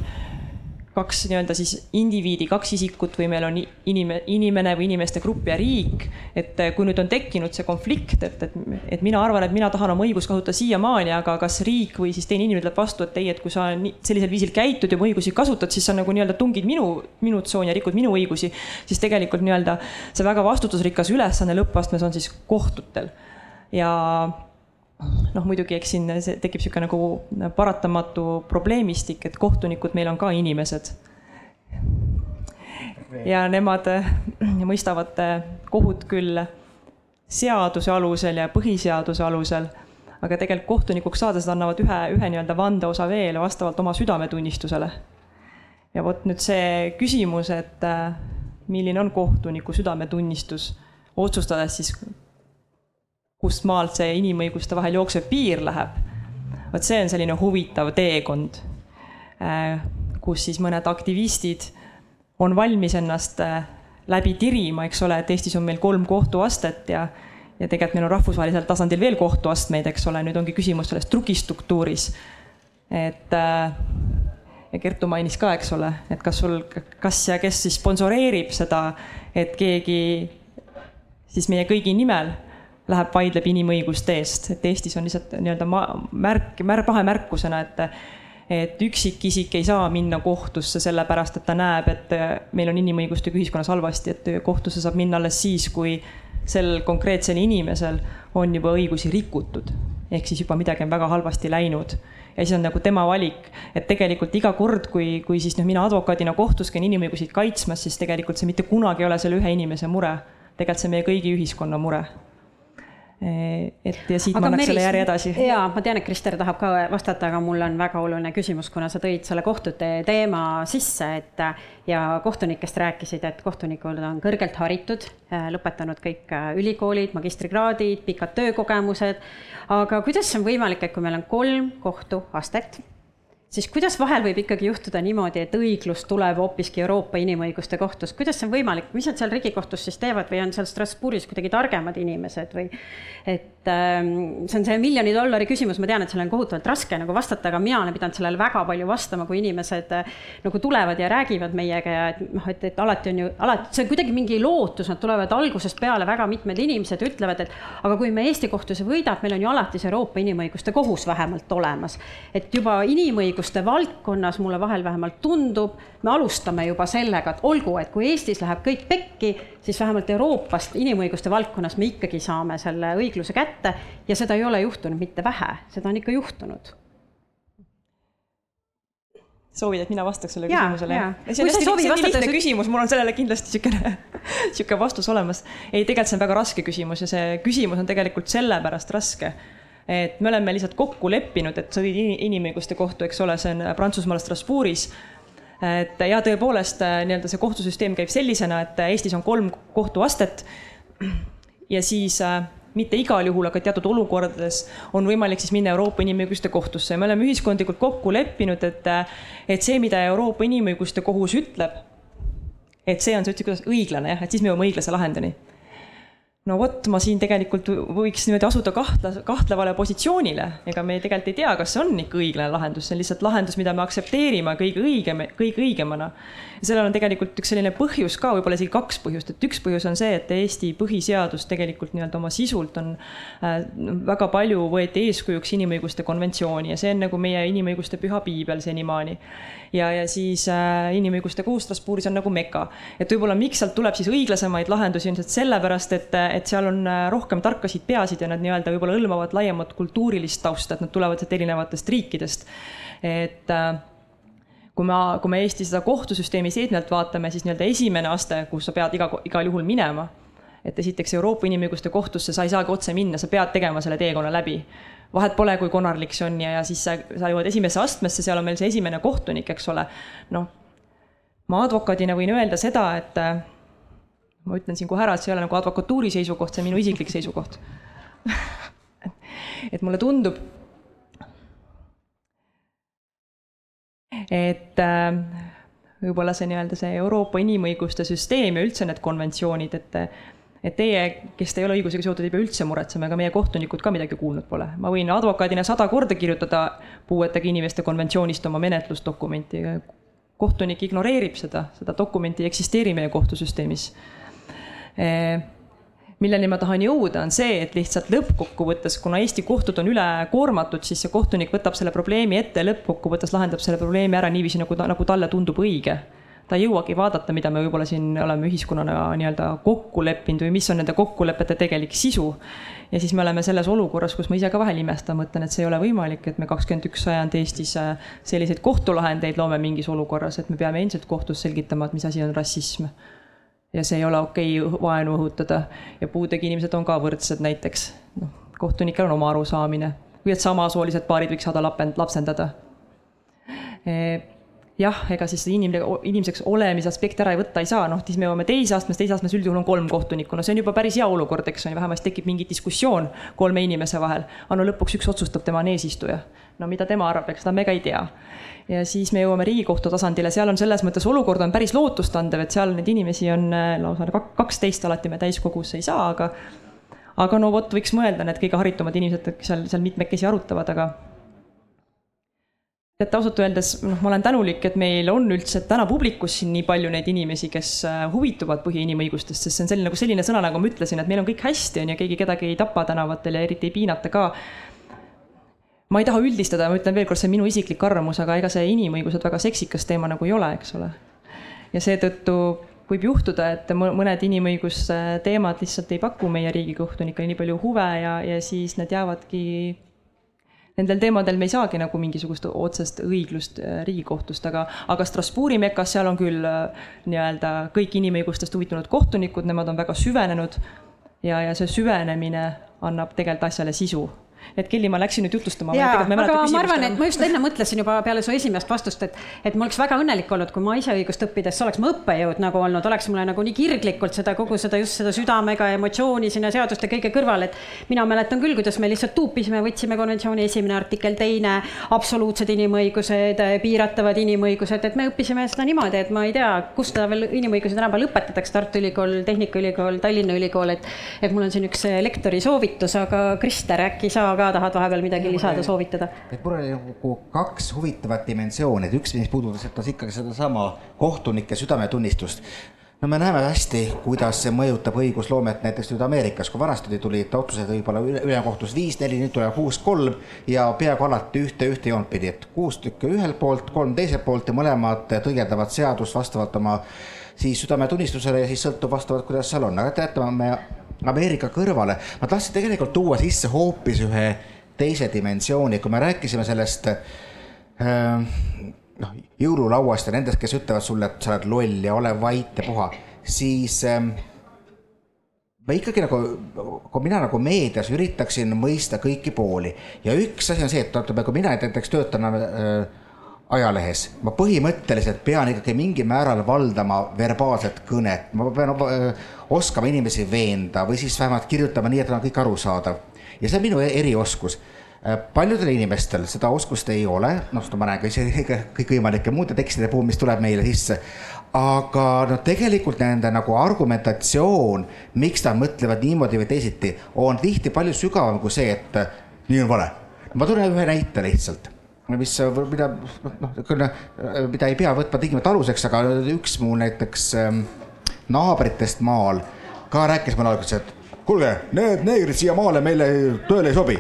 S5: kaks nii-öelda siis indiviidi, kaks isikut või meil on inime, inimene või inimeste grupp ja riik. et eh, kui nüüd on tekkinud see konflikt, et, et, et mina arvan, et mina tahan oma õigust kasutada siiamaani, aga kas riik või siis teine inimene ütleb vastu, et ei, et kui sa sellisel viisil käitud ja oma õigusi kasutad, siis sa nagu nii-öelda tungid minu, minu tsooni ja rikud minu õigusi. siis tegelikult nii-öelda see väga vastutusrikas ülesanne lõppastmes on siis kohtutel ja noh, muidugi eks siin tekib niisugune nagu paratamatu probleemistik, et kohtunikud meil on ka inimesed. ja nemad äh, mõistavad äh, kohut küll seaduse alusel ja põhiseaduse alusel, aga tegelikult kohtunikuks saades annavad ühe, ühe nii-öelda vandeosa veel vastavalt oma südametunnistusele. ja vot nüüd see küsimus, et äh, milline on kohtuniku südametunnistus, otsustades siis kust maalt see inimõiguste vahel jooksev piir läheb. vot see on selline huvitav teekond, äh, kus siis mõned aktivistid on valmis ennast äh, läbi tirima, eks ole, et Eestis on meil kolm kohtuastet ja ja tegelikult meil on rahvusvahelisel tasandil veel kohtuastmeid, eks ole, nüüd ongi küsimus selles trukistruktuuris. et äh, ja Kertu mainis ka, eks ole, et kas sul, kas ja kes siis sponsoreerib seda, et keegi siis meie kõigi nimel läheb, vaidleb inimõiguste eest, et Eestis on lihtsalt nii-öelda märk, märk, pahe märkusena, et et üksikisik ei saa minna kohtusse sellepärast, et ta näeb, et meil on inimõigustega ühiskonnas halvasti, et kohtusse saab minna alles siis, kui sel konkreetsel inimesel on juba õigusi rikutud. ehk siis juba midagi on väga halvasti läinud ja siis on nagu tema valik, et tegelikult iga kord, kui, kui siis noh, mina advokaadina kohtus käin inimõigusi kaitsmas, siis tegelikult see mitte kunagi ei ole selle ühe inimese mure. tegelikult see on meie kõigi ühiskonna mure et ja siit aga ma annaks selle järje edasi.
S2: ja ma tean, et Krister tahab ka vastata, aga mul on väga oluline küsimus, kuna sa tõid selle kohtute teema sisse, et ja kohtunikest rääkisid, et kohtunikud on kõrgelt haritud, eh, lõpetanud kõik eh, ülikoolid, magistrikraadid, pikad töökogemused. aga kuidas see on võimalik, et kui meil on kolm kohtuastet siis kuidas vahel võib ikkagi juhtuda niimoodi, et õiglus tuleb hoopiski Euroopa Inimõiguste Kohtust, kuidas see on võimalik, mis nad seal Riigikohtus siis teevad või on seal Strasbourgis kuidagi targemad inimesed või? Et ähm, see on see miljoni dollari küsimus, ma tean, et sellele on kohutavalt raske nagu vastata, aga mina olen pidanud sellele väga palju vastama, kui inimesed äh, nagu tulevad ja räägivad meiega ja et noh, et, et alati on ju, alati, see on kuidagi mingi lootus, nad tulevad algusest peale, väga mitmed inimesed ütlevad, et aga kui me Eesti kohtus ei võida, meil on ju alati see Euroopa Inimõiguste Kohus vähemalt olemas. et juba inimõigus õiguste valdkonnas mulle vahel vähemalt tundub, me alustame juba sellega, et olgu, et kui Eestis läheb kõik pekki, siis vähemalt Euroopast inimõiguste valdkonnas me ikkagi saame selle õigluse kätte ja seda ei ole juhtunud mitte vähe, seda on ikka juhtunud
S5: soovid, et mina vastaks sellele küsimusele? see on hästi, see on lihtne küsimus, mul on sellele kindlasti niisugune, niisugune vastus olemas. ei, tegelikult see on väga raske küsimus ja see küsimus on tegelikult sellepärast raske et me oleme lihtsalt kokku leppinud, et sa tõid inimõiguste kohtu, eks ole, see on Prantsusmaal Strasbourgis. et ja tõepoolest nii-öelda see kohtusüsteem käib sellisena, et Eestis on kolm kohtuastet. Ja siis mitte igal juhul, aga teatud olukordades on võimalik siis minna Euroopa Inimõiguste Kohtusse. Ja me oleme ühiskondlikult kokku leppinud, et, et see, mida Euroopa Inimõiguste Kohus ütleb, et see on, ütlesid, kuidas õiglane jah, et siis me jõuame õiglase lahendini no vot, ma siin tegelikult võiks niimoodi asuda kahtla, kahtlevale positsioonile, ega me tegelikult ei tea, kas see on ikka õiglane lahendus, see on lihtsalt lahendus, mida me aktsepteerime kõige õigem, kõige õigemana. Ja sellel on tegelikult üks selline põhjus ka, võib-olla isegi kaks põhjust, et üks põhjus on see, et Eesti põhiseadus tegelikult nii-öelda oma sisult on äh, väga palju võeti eeskujuks inimõiguste konventsiooni ja see on nagu meie inimõiguste püha piibel senimaani ja, ja siis äh, inimõiguste kohus Strasbourgis on nagu meka. et võib-olla miks sealt tuleb siis õiglasemaid lahendusi ilmselt sellepärast, et, et seal on äh, rohkem tarkasid peasid ja nad nii-öelda võib-olla hõlmavad laiemat kultuurilist tausta, et nad tulevad sealt erinevatest riikidest. et äh, kui ma, kui me Eesti seda kohtusüsteemi seednelt vaatame, siis nii-öelda esimene aste, kus sa pead iga, igal juhul minema, et esiteks Euroopa Inimõiguste Kohtusse sa ei saagi otse minna, sa pead tegema selle teekonna läbi vahet pole, kui konarlik see on ja, ja siis sa, sa jõuad esimesse astmesse, seal on meil see esimene kohtunik, eks ole. noh, ma advokaadina võin öelda seda, et ma ütlen siin kohe ära, et see ei ole nagu advokatuuri seisukoht, see on minu isiklik seisukoht et mulle tundub, et äh, võib-olla see nii-öelda see Euroopa inimõiguste süsteem ja üldse need konventsioonid, et et teie, kes te ei ole õigusega seotud, ei pea üldse muretsema, ega meie kohtunikud ka midagi kuulnud pole. ma võin advokaadina sada korda kirjutada puuetega inimeste konventsioonist oma menetlusdokumenti. kohtunik ignoreerib seda, seda dokumenti ei eksisteeri meie kohtusüsteemis e milleni ma tahan jõuda, on see, et lihtsalt lõppkokkuvõttes, kuna Eesti kohtud on ülekoormatud, siis see kohtunik võtab selle probleemi ette ja lõppkokkuvõttes lahendab selle probleemi ära niiviisi, nagu ta, nagu talle tundub õige ta ei jõuagi vaadata, mida me võib-olla siin oleme ühiskonnana nii-öelda kokku leppinud või mis on nende kokkulepete tegelik sisu. ja siis me oleme selles olukorras, kus ma ise ka vahel imestan, mõtlen, et see ei ole võimalik, et me kakskümmend üks sajand Eestis äh, selliseid kohtulahendeid loome mingis olukorras, et me peame endiselt kohtus selgitama, et mis asi on rassism ja see ei ole okei okay vaenu õhutada. Ja puudega inimesed on ka võrdsed näiteks. noh, kohtunikel on oma arusaamine. Või et samasoolised paarid võiks saada lapend, lapsendada jah, ega siis inimene, inimeseks olemise aspekti ära ei võtta ei saa, noh, siis me jõuame teise astmes, teises astmes üldjuhul on kolm kohtunikku, no see on juba päris hea olukord, eks on ju, vähemasti tekib mingi diskussioon kolme inimese vahel. aga no lõpuks üks otsustab, tema on eesistuja. no mida tema arvab, eks seda me ka ei tea. ja siis me jõuame Riigikohtu tasandile, seal on selles mõttes olukord on päris lootustandev, et seal neid inimesi on äh, lausa kaksteist, alati me täiskogusse ei saa, aga aga no vot, võiks mõelda, need kõige haritumad inimesed seal, seal mitmekesi arutavad, aga et ausalt öeldes noh, ma olen tänulik, et meil on üldse täna publikus siin nii palju neid inimesi, kes äh, huvituvad põhiinimõigustest, sest see on selline nagu selline sõna, nagu ma ütlesin, et meil on kõik hästi, on ju, keegi kedagi ei tapa tänavatel ja eriti ei piinata ka. ma ei taha üldistada, ma ütlen veel kord, see on minu isiklik arvamus, aga ega see inimõigused väga seksikas teema nagu ei ole, eks ole. ja seetõttu võib juhtuda, et mõned inimõiguste teemad lihtsalt ei paku meie riigikohtunikele nii palju huve ja, ja siis need jäävadki nendel teemadel me ei saagi nagu mingisugust otsest õiglust äh, Riigikohtust, aga, aga Strasbourgi mekas, seal on küll äh, nii-öelda kõik inimõigustest huvitunud kohtunikud, nemad on väga süvenenud ja, ja see süvenemine annab tegelikult asjale sisu et Kelly, ma läksin nüüd jutustama.
S2: jaa, aga ma arvan, et ma just enne mõtlesin juba peale su esimest vastust, et, et ma oleks väga õnnelik olnud, kui ma ise õigust õppides oleks ma õppejõud nagu olnud, oleks mulle nagu nii kirglikult seda kogu seda just seda südamega emotsiooni sinna seaduste kõige kõrval, et mina mäletan küll, kuidas me lihtsalt tuupisime, võtsime konventsiooni esimene artikkel, teine, absoluutsed inimõigused, piiratavad inimõigused, et me õppisime seda niimoodi, et ma ei tea, kust seda veel inimõigused tänapäeval õpetatakse, Tartu Ülikool, Tehnikaülikool, Tallinna Ülikool, et et mul on siin üks lektori soovitus, aga Krister, äkki sa ka tahad vahepeal midagi lisada, soovitada?
S6: et mul oli nagu kaks huvitavat dimensiooni, et üks, mis puudutas ikkagi sedasama kohtunike südametunnistust. No me näeme hästi, kuidas see mõjutab õigusloomet näiteks nüüd Ameerikas, kui vanasti tulid otsused võib-olla ülemkohtus viis, neli, nüüd tuleb kuus, kolm ja peaaegu alati ühte, ühte joont pidi, et kuus tükki ühelt poolt, kolm teiselt poolt ja mõlemad tõlgendavad seadust vastavalt oma siis südametunnistusele ja siis sõltub vastavalt, kuidas seal on, aga teate, me Ameerika kõrvale, ma tahtsin tegelikult tuua sisse hoopis ühe teise dimensiooni, kui me rääkisime sellest äh, noh, jõululauast ja nendest, kes ütlevad sulle, et sa oled loll ja ole vait ja puha, siis äh, ma ikkagi nagu, kui mina nagu meedias üritaksin mõista kõiki pooli. Ja üks asi on see, et ütleme, kui mina näiteks töötan äh, ajalehes, ma põhimõtteliselt pean ikkagi mingil määral valdama verbaalset kõnet, ma pean oskama inimesi veenda või siis vähemalt kirjutama nii, et on kõik arusaadav. ja see on minu erioskus. paljudel inimestel seda oskust ei ole, noh, ma näen ka ise kõikvõimalike muude tekstide puhul, mis tuleb meile sisse. aga noh, tegelikult nende nagu argumentatsioon, miks nad mõtlevad niimoodi või teisiti, on tihti palju sügavam kui see, et nii on vale. ma toon ühe näite lihtsalt mis, mida noh, mida ei pea võtma tingimata aluseks, aga üks mu näiteks ähm, naabritest maal ka rääkis mulle alguses, et kuulge, need neegrid siia maale meile tööle ei sobi.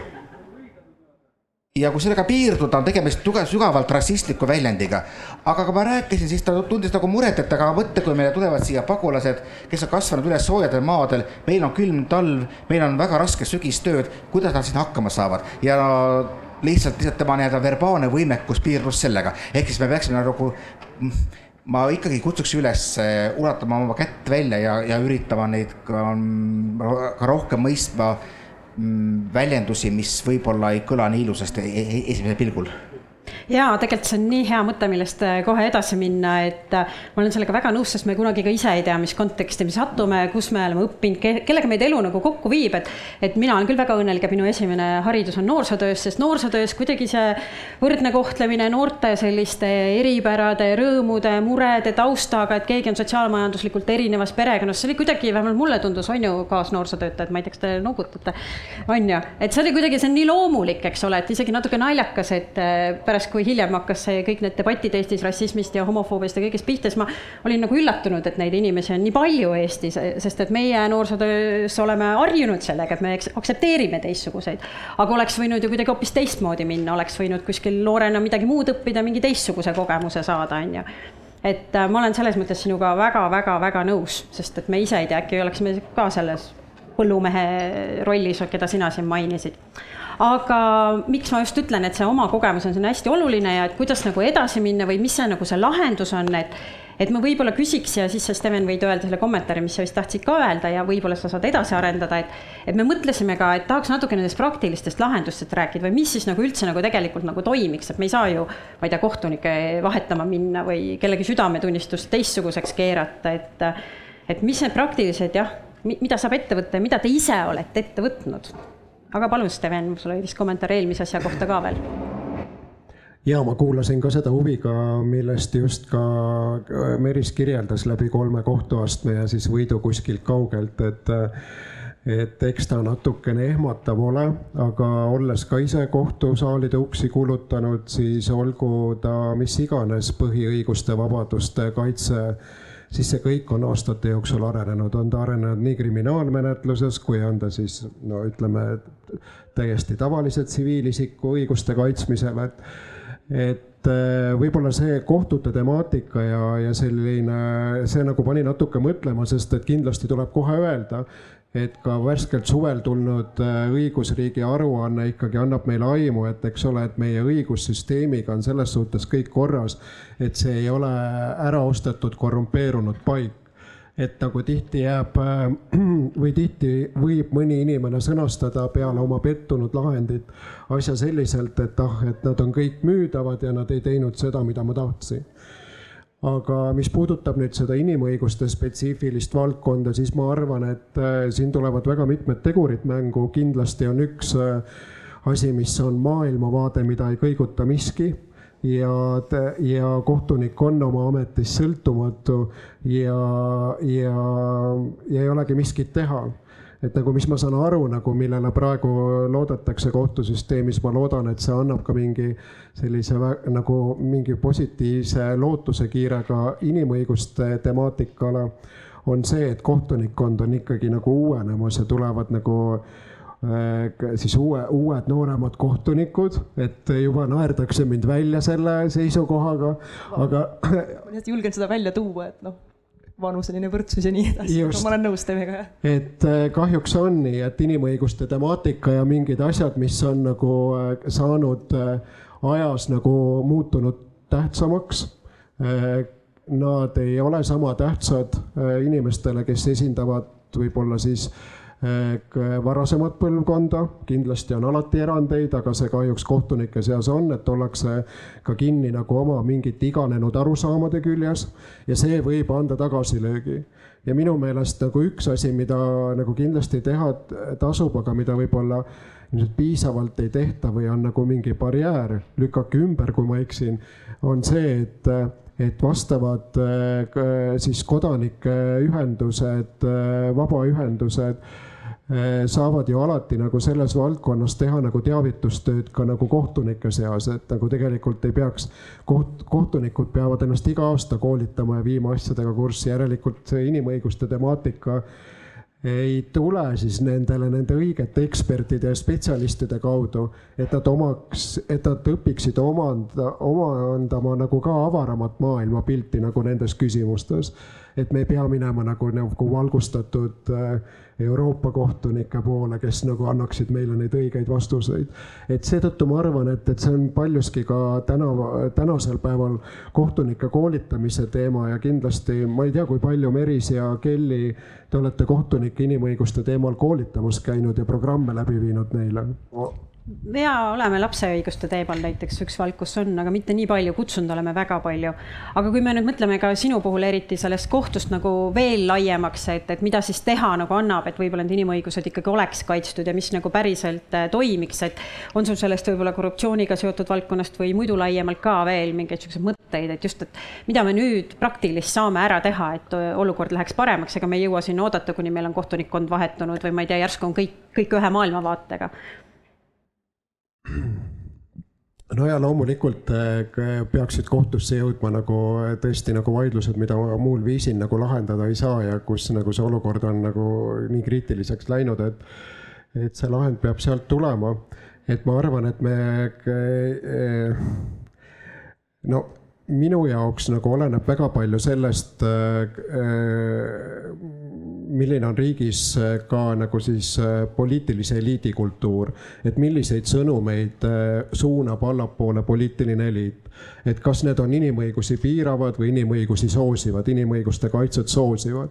S6: Ja kui sellega piirduda, on tegemist tugev, sügavalt rassistliku väljendiga. aga kui ma rääkisin, siis ta tundis nagu muret, et aga mõtle, kui meile tulevad siia pagulased, kes on kasvanud üles soojadel maadel, meil on külm talv, meil on väga raske sügistööd, kuidas nad siin hakkama saavad? Ja lihtsalt, lihtsalt tema nii-öelda verbaalne võimekus piirdus sellega, ehk siis me peaksime nagu ma ikkagi kutsuks üles eh, ulatama oma kätt välja ja, ja üritama neid ka, ka rohkem mõistma Mm, väljendusi, mis võib-olla ei kõla nii ilusasti e-, e-, esimesel pilgul
S2: ja tegelikult see on nii hea mõte, millest äh, kohe edasi minna, et äh, ma olen sellega väga nõus, sest me kunagi ka ise ei tea, mis konteksti me satume, kus me oleme õppinud, kellega meid elu nagu kokku viib, et. et mina olen küll väga õnnelik, et minu esimene haridus on noorsootöös, sest noorsootöös kuidagi see võrdne kohtlemine noorte selliste eripärade, rõõmude, murede taustaga, et keegi on sotsiaalmajanduslikult erinevas perekonnas, see oli kuidagi, vähemalt mulle tundus, on ju, kaasnoorsootöötajad, ma ei tea, kas te noogutate, on ju, et see oli kuidagi, see on nii loomulik, eks ole, et isegi natuke naljakas, et äh, pärast kui hiljem hakkas see kõik need debatid Eestis rassismist ja homofoobiast ja kõigest pihta, siis ma olin nagu üllatunud, et neid inimesi on nii palju Eestis, sest et meie noorsootöös oleme harjunud sellega, et me aktsepteerime teistsuguseid. aga oleks võinud ju kuidagi hoopis teistmoodi minna, oleks võinud kuskil noorena midagi muud õppida, mingi teistsuguse kogemuse saada, on ju et äh, ma olen selles mõttes sinuga väga-väga-väga nõus, sest et me ise ei tea, äkki oleksime ka selles põllumehe rollis, keda sina siin mainisid aga miks ma just ütlen, et see oma kogemus on siin hästi oluline ja et kuidas nagu edasi minna või mis see nagu see lahendus on, et et ma võib-olla küsiks ja siis sa, Steven, võid öelda selle kommentaari, mis sa vist tahtsid ka öelda ja võib-olla sa saad edasi arendada, et et me mõtlesime ka, et tahaks natuke nendest praktilistest lahendustest rääkida või mis siis nagu üldse nagu tegelikult nagu toimiks, et me ei saa ju, ma ei tea, kohtunikke vahetama minna või kellegi südametunnistust teistsuguseks keerata, et et mis need praktilised jah, mida saab ette võtta ja mida te ise olete ette võtnud aga palun, Steven, sul oli vist kommentaar eelmise asja kohta ka veel.
S3: Ja ma kuulasin ka seda huviga, millest just ka Meris kirjeldas läbi kolme kohtuastme ja siis võidu kuskilt kaugelt, et et eks ta natukene ehmatav ole, aga olles ka ise kohtusaalide uksi kulutanud, siis olgu ta mis iganes põhiõiguste, vabaduste kaitse siis see kõik on aastate jooksul arenenud, on ta arenenud nii kriminaalmenetluses, kui on ta siis no ütleme, täiesti tavalise tsiviilisiku õiguste kaitsmisel, et et äh, võib-olla see kohtute temaatika ja, ja selline, see nagu pani natuke mõtlema, sest et kindlasti tuleb kohe öelda, et ka värskelt suvel tulnud äh, õigusriigi aruanne ikkagi annab meile aimu, et eks ole, et meie õigussüsteemiga on selles suhtes kõik korras, et see ei ole ära ostetud korrumpeerunud paik et nagu tihti jääb äh, või tihti võib mõni inimene sõnastada peale oma pettunud lahendit asja selliselt, et ah, et nad on kõik müüdavad ja nad ei teinud seda, mida ma tahtsin. Aga mis puudutab nüüd seda inimõiguste spetsiifilist valdkonda, siis ma arvan, et äh, siin tulevad väga mitmed tegurid mängu, kindlasti on üks äh, asi, mis on maailmavaade, mida ei kõiguta miski ja, ja kohtunik on oma ametis sõltumatu ja, ja, ja ei olegi miskit teha et nagu, mis ma saan aru nagu, millele praegu loodetakse kohtusüsteemis, ma loodan, et see annab ka mingi sellise nagu mingi positiivse lootusekiirega inimõiguste temaatikale. on see, et kohtunikkond on ikkagi nagu uuenemas ja tulevad nagu äh, siis uue, uued nooremad kohtunikud, et juba naerdakse mind välja selle seisukohaga, aga.
S5: ma julgen seda välja tuua, et noh vanuseline võrdsus ja nii edasi, aga ma olen nõus teiega,
S3: et äh, kahjuks on nii, et inimõiguste temaatika ja mingid asjad, mis on nagu äh, saanud äh, ajas nagu muutunud tähtsamaks. Nad ei ole sama tähtsad inimestele, kes esindavad võib-olla siis äh, varasemat põlvkonda, kindlasti on alati erandeid, aga see kahjuks kohtunike seas on, et ollakse ka kinni nagu oma mingite iganenud arusaamade küljes ja see võib anda tagasilöögi. ja minu meelest nagu üks asi, mida nagu kindlasti teha tasub, aga mida võib-olla ilmselt piisavalt ei tehta või on nagu mingi barjäär, lükake ümber, kui ma eksin, on see, et et vastavad k- siis kodanikeühendused, vabaühendused äh, saavad ju alati nagu selles valdkonnas teha nagu teavitustööd ka nagu kohtunike seas, et nagu tegelikult ei peaks, koht, kohtunikud peavad ennast iga aasta koolitama ja viima asjadega kurssi, järelikult inimõiguste temaatika ei tule siis nendele nende õigete ekspertide ja spetsialistide kaudu, et nad omaks, et nad õpiksid omanda, omandama nagu ka avaramat maailmapilti nagu nendes küsimustes. Et me ei pea minema nagu, nagu valgustatud äh, Euroopa kohtunike poole, kes nagu annaksid meile neid õigeid vastuseid. et seetõttu ma arvan, et, et see on paljuski ka täna, tänasel päeval kohtunike koolitamise teema ja kindlasti ma ei tea, kui palju Meris ja Kelly, te olete kohtunike inimõiguste teemal koolitamas käinud ja programme läbi viinud neile
S2: ja oleme lapse õiguste teemal näiteks üks vald, kus on, aga mitte nii palju, kutsunud oleme väga palju. aga kui me nüüd mõtleme ka sinu puhul eriti sellest kohtust nagu veel laiemaks, et, et mida siis teha nagu annab, et võib-olla need inimõigused ikkagi oleks kaitstud ja mis nagu päriselt äh, toimiks, et on sul sellest võib-olla korruptsiooniga seotud valdkonnast või muidu laiemalt ka veel mingeid siukseid mõtteid, et just, et mida me nüüd praktilist saame ära teha, et äh, olukord läheks paremaks, ega me ei jõua siin oodata, kuni meil on kohtunikkond vahetunud või ma ei tea, järsku on kõik, kõik ühe maailmavaatega
S3: no ja loomulikult äh, peaksid kohtusse jõudma nagu äh, tõesti nagu vaidlused, mida muul viisil nagu lahendada ei saa ja kus nagu see olukord on nagu nii kriitiliseks läinud, et, et see lahend peab sealt tulema. et ma arvan, et me äh, no minu jaoks nagu oleneb väga palju sellest, milline on riigis ka nagu siis poliitilise eliidi kultuur, et milliseid sõnumeid suunab allapoole poliitiline eliit. et kas need on inimõigusi piiravad või inimõigusi soosivad, inimõiguste kaitset soosivad.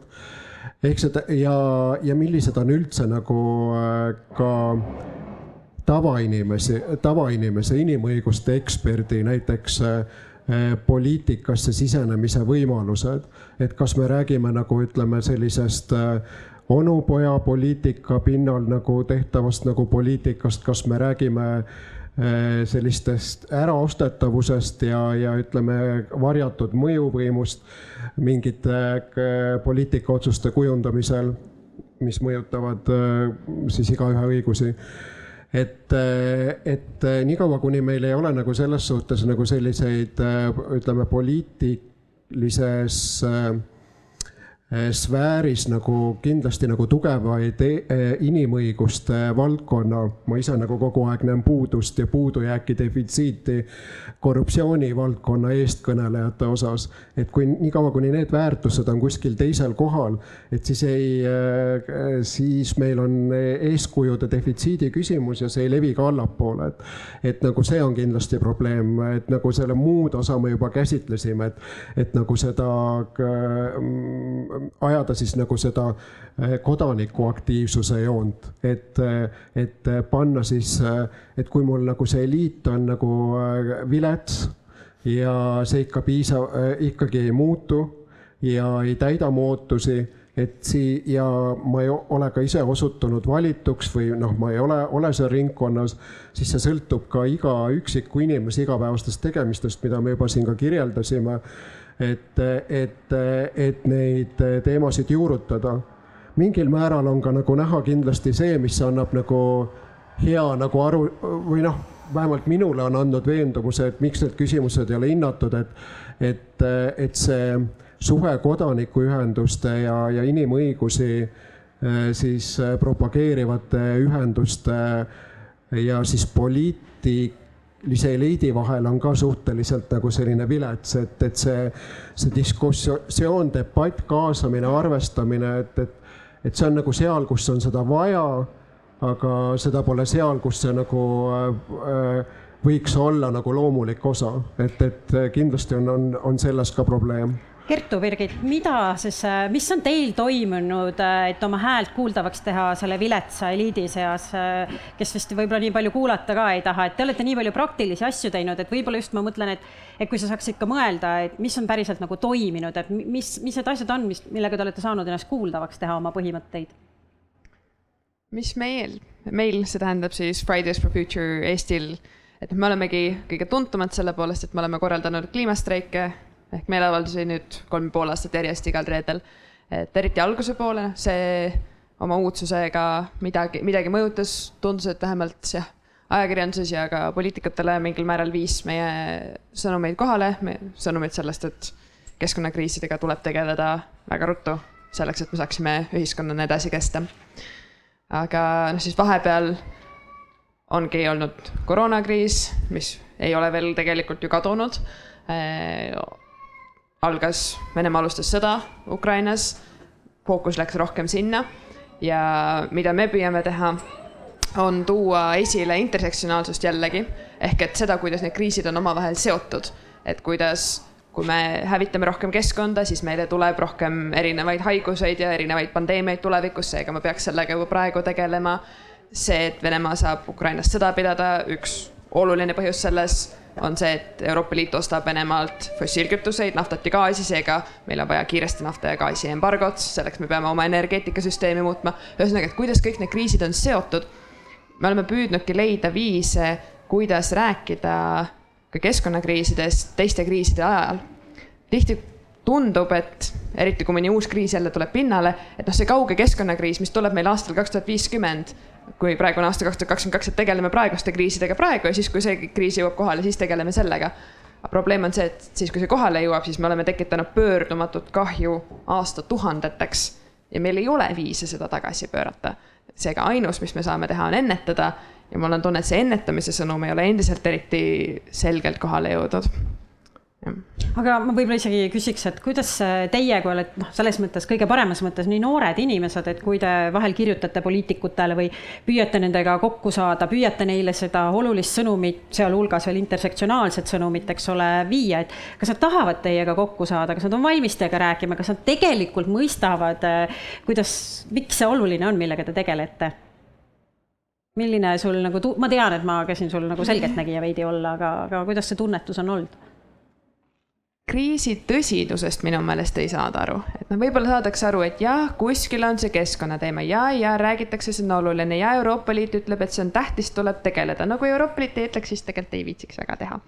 S3: ehk seda ja, ja millised on üldse nagu ka tavainimesi, tavainimese inimõiguste eksperdi näiteks poliitikasse sisenemise võimalused, et kas me räägime nagu ütleme sellisest onupoja poliitika pinnal nagu tehtavast nagu poliitikast, kas me räägime sellistest äraostetavusest ja, ja ütleme, varjatud mõjuvõimust mingite poliitikaotsuste kujundamisel, mis mõjutavad siis igaühe õigusi et, et niikaua, kuni meil ei ole nagu selles suhtes nagu selliseid ütleme, poliitilises sfääris nagu kindlasti nagu tugevaid inimõiguste valdkonna, ma ise nagu kogu aeg näen puudust ja puudujääki, defitsiiti korruptsiooni valdkonna eestkõnelejate osas. et kui niikaua, kuni need väärtused on kuskil teisel kohal, et siis ei, siis meil on eeskujude defitsiidi küsimus ja see ei levi ka allapoole, et. et nagu see on kindlasti probleem, et nagu selle muud osa me juba käsitlesime, et, et nagu seda ajada siis nagu seda kodanikuaktiivsuse joont, et, et panna siis, et kui mul nagu see eliit on nagu vilets ja see ikka piisav, ikkagi ei muutu ja ei täida mu ootusi et sii- ja ma ei ole ka ise osutunud valituks või noh, ma ei ole, ole seal ringkonnas, siis see sõltub ka iga üksiku inimese igapäevastest tegemistest, mida me juba siin ka kirjeldasime. Et, et, et neid teemasid juurutada. mingil määral on ka nagu näha kindlasti see, mis annab nagu hea nagu aru või noh, vähemalt minule on andnud veendumuse, et miks need küsimused ei ole hinnatud, et, et, et see suhe kodanikuühenduste ja, ja inimõigusi siis propageerivate ühenduste ja siis poliitilise eliidi vahel on ka suhteliselt nagu selline vilets, et, et see, see diskussioon, debatt, kaasamine, arvestamine, et, et, et see on nagu seal, kus on seda vaja, aga seda pole seal, kus see nagu äh, võiks olla nagu loomulik osa, et, et kindlasti on, on, on selles ka probleem
S2: Kertu, Birgit, mida siis, mis on teil toimunud, et oma häält kuuldavaks teha selle viletsa eliidi seas, kes vist võib-olla nii palju kuulata ka ei taha, et te olete nii palju praktilisi asju teinud, et võib-olla just ma mõtlen, et, et kui sa saaksid ka mõelda, et mis on päriselt nagu toiminud, et mis, mis need asjad on, mis, millega te olete saanud ennast kuuldavaks teha, oma põhimõtteid?
S4: mis meil, meil, see tähendab siis Fridays for Future Eestil, et me olemegi kõige tuntumad selle poolest, et me oleme korraldanud kliimastreike ehk meeleavaldusi nüüd kolm ja pool aastat järjest igal reedel. et eriti alguse poole, see oma uudsusega midagi, midagi mõjutas, tundus, et vähemalt jah, ajakirjanduses ja ka poliitikutele mingil määral viis meie sõnumeid kohale, sõnumeid sellest, et keskkonnakriisidega tuleb tegeleda väga ruttu, selleks, et me saaksime ühiskonnana edasi kesta. aga noh, siis vahepeal ongi olnud koroonakriis, mis ei ole veel tegelikult ju kadunud algas, Venemaa alustas sõda Ukrainas, fookus läks rohkem sinna. Ja mida me püüame teha, on tuua esile intersektsionaalsust jällegi, ehk et seda, kuidas need kriisid on omavahel seotud, et kuidas kui me hävitame rohkem keskkonda, siis meile tuleb rohkem erinevaid haiguseid ja erinevaid pandeemiaid tulevikus, seega me peaks sellega juba praegu tegelema. see, et Venemaa saab Ukrainas sõda pidada, üks oluline põhjus selles on see, et Euroopa Liit ostab Venemaalt fossiilkütuseid, naftat ja gaasi, seega meil on vaja kiiresti nafta ja gaasi embargot, selleks me peame oma energeetikasüsteemi muutma. ühesõnaga, et kuidas kõik need kriisid on seotud. me oleme püüdnudki leida viise, kuidas rääkida ka keskkonnakriisidest teiste kriiside ajal. tihti tundub, et eriti kui mõni uus kriis jälle tuleb pinnale, et noh, see kauge keskkonnakriis, mis tuleb meil aastal kaks tuhat viiskümmend kui praegu on aasta kaks tuhat kakskümmend kaks, et tegeleme praeguste kriisidega praegu ja siis, kui see kriis jõuab kohale, siis tegeleme sellega. probleem on see, et siis, kui see kohale jõuab, siis me oleme tekitanud pöördumatut kahju aastatuhandeteks ja meil ei ole viise seda tagasi pöörata. seega ainus, mis me saame teha, on ennetada ja mul on tunne, et see ennetamise sõnum ei ole endiselt eriti selgelt kohale jõudnud
S2: aga ma võib-olla isegi küsiks, et kuidas teie, kui olete noh, selles mõttes kõige paremas mõttes nii noored inimesed, et kui te vahel kirjutate poliitikutele või püüate nendega kokku saada, püüate neile seda olulist sõnumit, sealhulgas veel intersektsionaalset sõnumit, eks ole, viia, et kas nad tahavad teiega kokku saada, kas nad on valmis teiega rääkima, kas nad tegelikult mõistavad, kuidas, miks see oluline on, millega te tegelete? milline sul nagu, ma tean, et ma käisin sul nagu selgeltnägija veidi olla, aga, aga kuidas see tunnetus on olnud?
S4: Kriisi tõsidusest minu meelest ei saada aru, et noh, võib-olla saadakse aru, et jah, kuskil on see keskkonnateema ja, ja räägitakse, see on oluline ja Euroopa Liit ütleb, et see on tähtis, tuleb tegeleda, no kui Euroopa Liit ei ütleks, siis tegelikult ei viitsiks väga teha.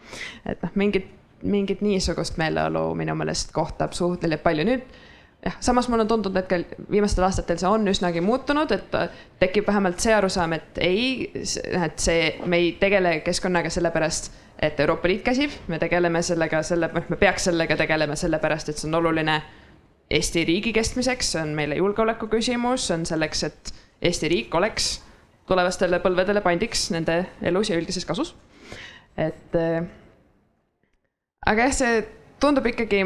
S4: et noh, mingit, mingit niisugust meeleolu minu meelest kohtab suhteliselt palju. Nüüd jah, samas mulle on tundunud, et ka viimastel aastatel see on üsnagi muutunud, et tekib vähemalt see arusaam, et ei, et see, me ei tegele keskkonnaga sellepärast et Euroopa Liit käsib, me tegeleme sellega, selle, noh, me peaks sellega tegelema sellepärast, et see on oluline Eesti riigi kestmiseks, see on meile julgeoleku küsimus, see on selleks, et Eesti riik oleks tulevastele põlvedele pandiks nende elus ja üldises kasus. et äh, aga jah, see tundub ikkagi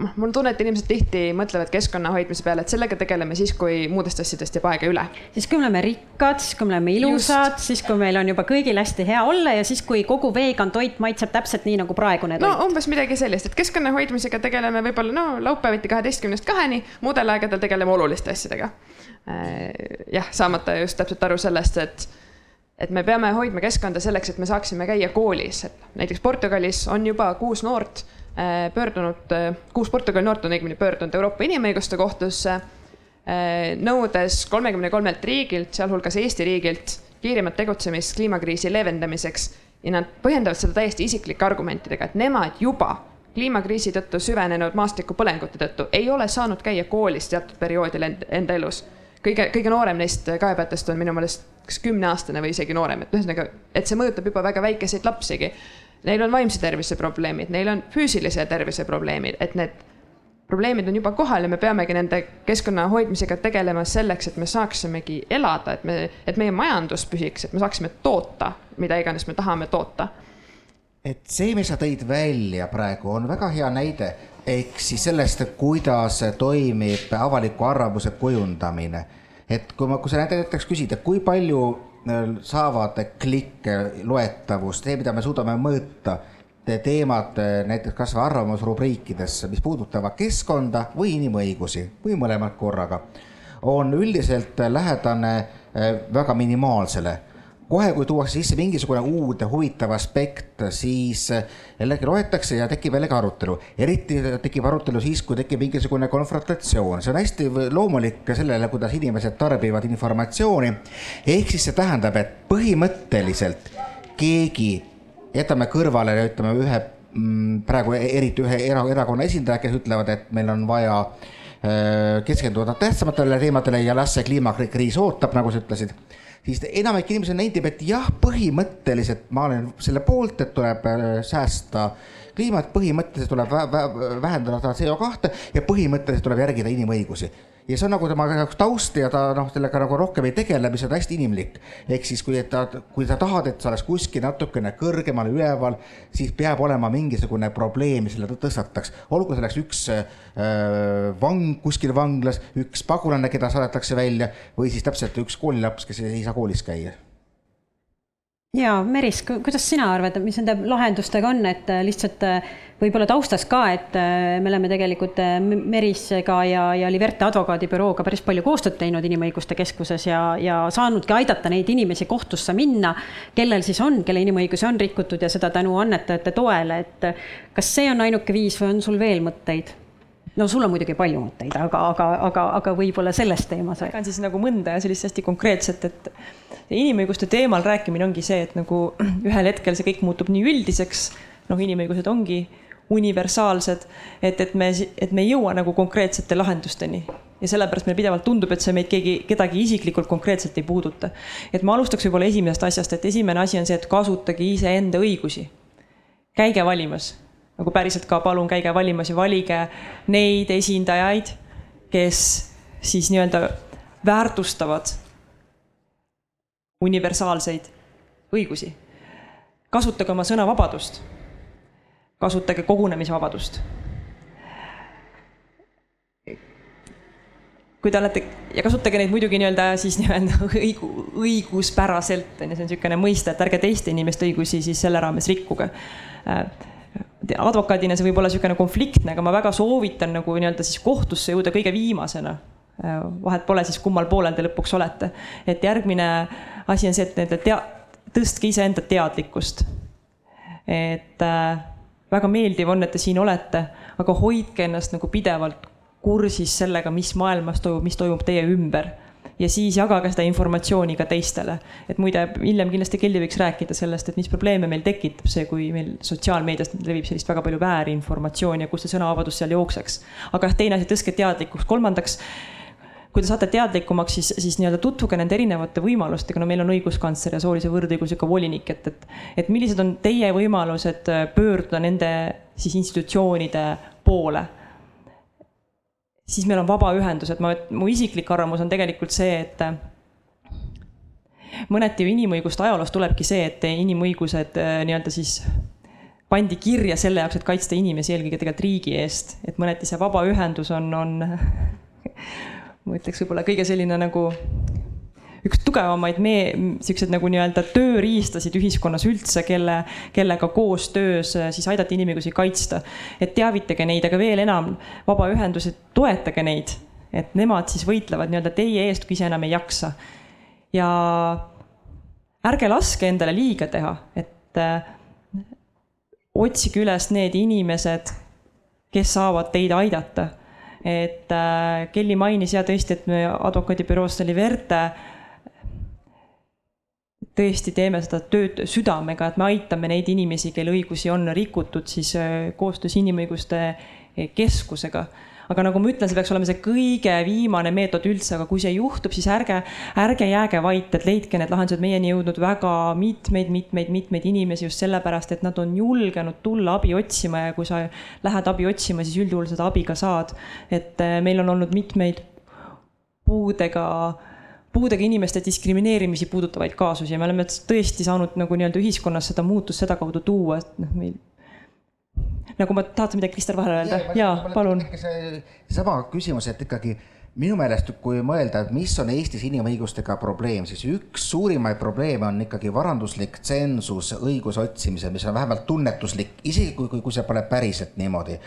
S4: noh, mul on tunne, et inimesed tihti mõtlevad keskkonna hoidmise peale, et sellega tegeleme siis, kui muudest asjadest jääb aega üle.
S2: siis, kui me oleme rikkad, siis, kui me oleme ilusad, siis, kui meil on juba kõigil hästi hea olla ja siis, kui kogu vegan toit maitseb täpselt nii, nagu praegune toit.
S4: no umbes midagi sellist, et keskkonna hoidmisega tegeleme võib-olla no laupäeviti kaheteistkümnest kaheni, muudel aegadel tegeleme oluliste asjadega. Äh, jah, saamata just täpselt aru sellest, et et me peame hoidma keskkonda selleks, et me saaksime käia koolis, et näiteks Portugalis on juba kuus noort pöördunud, äh, kuus Portugali noort on õigemini pöördunud Euroopa Inimõiguste Kohtusse, äh, nõudes kolmekümne kolmelt riigilt, sealhulgas Eesti riigilt, kiiremat tegutsemist kliimakriisi leevendamiseks ja nad põhjendavad seda täiesti isiklike argumentidega, et nemad juba kliimakriisi tõttu süvenenud maastikupõlengute tõttu ei ole saanud käia koolis teatud perioodil enda elus. kõige, kõige noorem neist kaebajatest on minu meelest kas kümneaastane või isegi noorem, et ühesõnaga, et see mõjutab juba väga väikeseid lapsigi neil on vaimse tervise probleemid, neil on füüsilise tervise probleemid, et need probleemid on juba kohal ja me peamegi nende keskkonna hoidmisega tegelema selleks, et me saaksimegi elada, et me, et meie majandus püsiks, et me saaksime toota, mida iganes me tahame toota.
S6: et see, mis sa tõid välja praegu, on väga hea näide, ehk siis sellest, kuidas toimib avaliku arvamuse kujundamine. et kui ma, kui sa näiteks küsida, kui palju saavad klikke, loetavust, see, mida me suudame mõõta, teemad näiteks kasvõi arvamusrubriikidesse, mis puudutavad keskkonda või inimõigusi või mõlemat korraga, on üldiselt lähedane eh, väga minimaalsele kohe, kui tuuakse sisse mingisugune uud huvitav aspekt, siis jällegi loetakse ja tekib jällegi arutelu. eriti tekib arutelu siis, kui tekib mingisugune konfrontatsioon, see on hästi loomulik sellele, kuidas inimesed tarbivad informatsiooni. ehk siis see tähendab, et põhimõtteliselt keegi, jätame kõrvale, ütleme ühe mm, praegu eriti ühe era, erakonna esindajad, kes ütlevad, et meil on vaja äh, keskenduda tähtsamatele teemadele ja las see kliimakriis ootab, nagu sa ütlesid siis enamik inimesi nendib, et jah, põhimõtteliselt ma olen selle poolt, et tuleb äh, säästa kliimat, põhimõtteliselt tuleb vähendada CO2 ja põhimõtteliselt tuleb järgida inimõigusi ja see on nagu tema jaoks taust ja ta noh, sellega nagu rohkem ei tegele, mis on hästi inimlik. ehk siis, kui ta, kui sa tahad, et sa oleks kuskil natukene kõrgemal üleval, siis peab olema mingisugune probleem, mis selle tõstataks. olgu selleks üks äh, vang kuskil vanglas, üks pagulane, keda saadetakse välja või siis täpselt üks koolilaps, kes ei saa koolis käia
S2: ja Meris, kuidas sina arvad, mis nende lahendustega on, et äh, lihtsalt äh, võib-olla taustas ka, et äh, me oleme tegelikult Merisega ja, ja Liverte advokaadibürooga päris palju koostööd teinud Inimõiguste Keskuses ja, ja saanudki aidata neid inimesi kohtusse minna, kellel siis on, kelle inimõigusi on rikutud ja seda tänu annetajate toele, et kas see on ainuke viis või on sul veel mõtteid? No sul on muidugi palju mõtteid, aga, aga, aga, aga võib-olla selles teemas.
S5: jagan siis nagu mõnda sellist hästi konkreetset, et inimõiguste teemal rääkimine ongi see, et nagu ühel hetkel see kõik muutub nii üldiseks, noh, inimõigused ongi universaalsed, et, et me, et me ei jõua nagu konkreetsete lahendusteni ja sellepärast meile pidevalt tundub, et see meid keegi, kedagi isiklikult konkreetselt ei puuduta. et ma alustaks võib-olla esimesest asjast, et esimene asi on see, et kasutage iseenda õigusi. käige valimas nagu päriselt ka palun käige valimas ja valige neid esindajaid, kes siis nii-öelda väärtustavad universaalseid õigusi. kasutage oma sõnavabadust. kasutage kogunemisvabadust. kui te olete ja kasutage neid muidugi nii-öelda siis nii-öelda õigu, õiguspäraselt on ju, see on niisugune mõiste, et ärge teiste inimeste õigusi siis selle raames rikkuge advokaadina see võib olla niisugune konfliktne, aga ma väga soovitan nagu nii-öelda siis kohtusse jõuda kõige viimasena. vahet pole siis, kummal poolel te lõpuks olete. et järgmine asi on see, et nende tea-, tõstke iseenda teadlikkust. et äh, väga meeldiv on, et te siin olete, aga hoidke ennast nagu pidevalt kursis sellega, mis maailmas toimub, mis toimub teie ümber ja siis jagage seda informatsiooni ka teistele. et muide, hiljem kindlasti Kelly võiks rääkida sellest, et mis probleeme meil tekitab see, kui meil sotsiaalmeedias levib sellist väga palju väärinformatsiooni ja kus see sõnavabadus seal jookseks. aga jah, teine asi, tõstke teadlikkus, kolmandaks kui te saate teadlikumaks, siis, siis nii-öelda tutvuge nende erinevate võimalustega, no meil on õiguskantsler ja soolise võrdõigusega volinik, et, et, et millised on teie võimalused pöörduda nende siis institutsioonide poole siis meil on vabaühendused, ma, mu isiklik arvamus on tegelikult see, et mõneti ju inimõiguste ajaloost tulebki see, et inimõigused äh, nii-öelda siis pandi kirja selle jaoks, et kaitsta inimesi eelkõige tegelikult riigi eest, et mõneti see vabaühendus on, on ma ütleks võib-olla kõige selline nagu üks tugevamaid me-, siukseid nagu nii-öelda tööriistasid ühiskonnas üldse, kelle, kellega koostöös äh, siis aidata inimõigusi kaitsta. et teavitage neid, aga veel enam, vabaühendused, toetage neid, et nemad siis võitlevad nii-öelda teie eest, kui ise enam ei jaksa. ja ärge laske endale liiga teha, et äh, otsige üles need inimesed, kes saavad teid aidata et äh, Kelly mainis ja tõesti, et me advokaadibüroost oli Verte tõesti teeme seda tööd südamega, et me aitame neid inimesi, kelle õigusi on rikutud siis äh, koostöös Inimõiguste äh, Keskusega. aga nagu ma ütlen, see peaks olema see kõige viimane meetod üldse, aga kui see juhtub, siis ärge, ärge jääge vait, et leidke need lahendused, meieni jõudnud väga mitmeid, mitmeid, mitmeid inimesi just sellepärast, et nad on julgenud tulla abi otsima ja kui sa lähed abi otsima, siis üldjuhul seda abi ka saad. et äh, meil on olnud mitmeid puudega puudega inimeste diskrimineerimisi puudutavaid kaasusi ja me oleme tõesti saanud nagu nii-öelda ühiskonnas seda muutust sedakaudu tuua, et noh, meil nagu ma, tahad sa midagi, Krister, vahele öelda? jaa, palun.
S6: seesama küsimus, et ikkagi minu meelest, kui mõelda, et mis on Eestis inimõigustega probleem, siis üks suurimaid probleeme on ikkagi varanduslik tsensus õiguse otsimisel, mis on vähemalt tunnetuslik, isegi kui, kui, kui see pole päriselt niimoodi.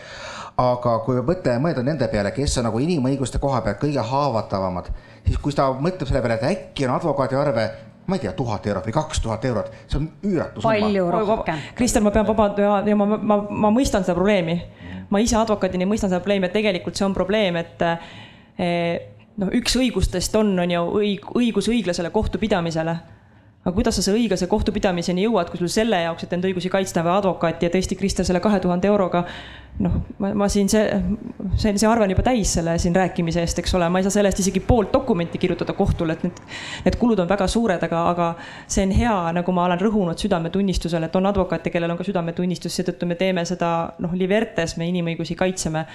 S6: aga kui mõtleme, mõelda nende peale, kes on nagu inimõiguste koha pealt kõige haavatavamad siis kui ta mõtleb selle peale, et äkki on advokaadi arve ma ei tea, tuhat eurot või kaks tuhat eurot, see on üüratu summa.
S2: palju rohkem.
S5: Kristel, ma pean vabandama ja ma, ma, ma mõistan seda probleemi. ma ise advokaadina mõistan seda probleemi, et tegelikult see on probleem, et noh, üks õigustest on, on ju õig-, õigus õiglasele kohtupidamisele. aga kuidas sa selle õiglase kohtupidamiseni jõuad, kui sul selle jaoks, et enda õigusi kaitsta või advokaati ja tõesti, Krister, selle kahe tuhande euroga noh, ma, ma siin see, see, see arve on juba täis selle siin rääkimise eest, eks ole, ma ei saa selle eest isegi poolt dokumenti kirjutada kohtule, et need, need kulud on väga suured, aga, aga see on hea, nagu ma olen rõhunud südametunnistusele, et on advokaate, kellel on ka südametunnistus, seetõttu me teeme seda noh, Libertes me inimõigusi kaitseme.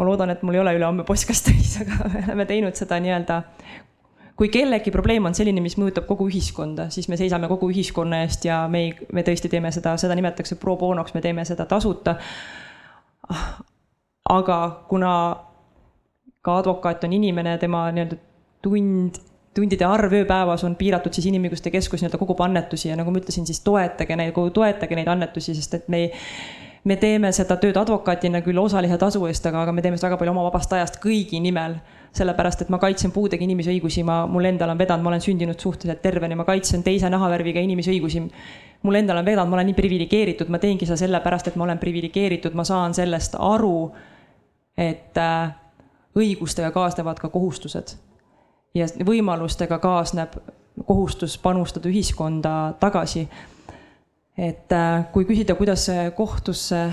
S5: Ma loodan, et mul ei ole ülehomme postkast täis, aga me oleme teinud seda nii-öelda kui kellegi probleem on selline, mis mõjutab kogu ühiskonda, siis me seisame kogu ühiskonna eest ja me ei, me tõesti teeme seda, seda nimetatakse pro bonoks, me teeme seda tasuta. aga kuna ka advokaat on inimene, tema nii-öelda tund, tundide arv ööpäevas on piiratud, siis Inimõiguste Keskus nii-öelda kogub annetusi ja nagu ma ütlesin, siis toetage neid, toetage neid annetusi, sest et me ei me teeme seda tööd advokaatina küll osalise tasu eest, aga, aga me teeme seda väga palju oma vabast ajast kõigi nimel sellepärast et ma kaitsen puudega inimese õigusi, ma, mul endal on vedanud, ma olen sündinud suhteliselt tervena, ma kaitsen teise nahavärviga inimese õigusi. mul endal on vedanud, ma olen nii priviligeeritud, ma teengi seda sellepärast, et ma olen priviligeeritud, ma saan sellest aru, et äh, õigustega kaasnevad ka kohustused. ja võimalustega kaasneb kohustus panustada ühiskonda tagasi. Et äh, kui küsida, kuidas kohtusse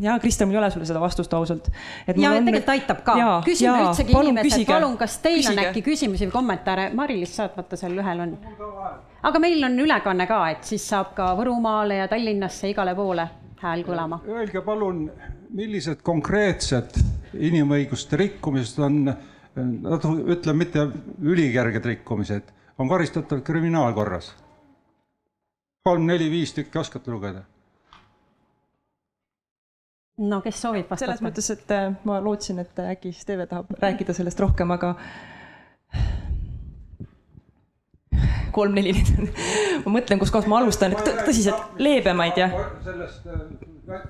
S5: ja Krista, mul ei ole sulle seda vastust ausalt.
S2: ja on... tegelikult aitab ka. küsime üldsegi inimesed, palun, kas teil küsige. on äkki küsimusi või kommentaare, Mari-Liis saad, vaata seal ühel on. aga meil on ülekanne ka, et siis saab ka Võrumaale ja Tallinnasse igale poole hääl kõlama.
S8: Öelge palun, millised konkreetsed inimõiguste rikkumised on, ütleme mitte ülikerged rikkumised, on karistatavad kriminaalkorras? Kolm, neli, viis tükki oskate lugeda?
S2: no kes soovib vastata?
S5: selles mõttes, et äh, ma lootsin, et äkki Steve tahab rääkida sellest rohkem, aga kolm-neli, ma mõtlen, kus kohas ma alustan, tõsiselt leebemaid ja. Äh,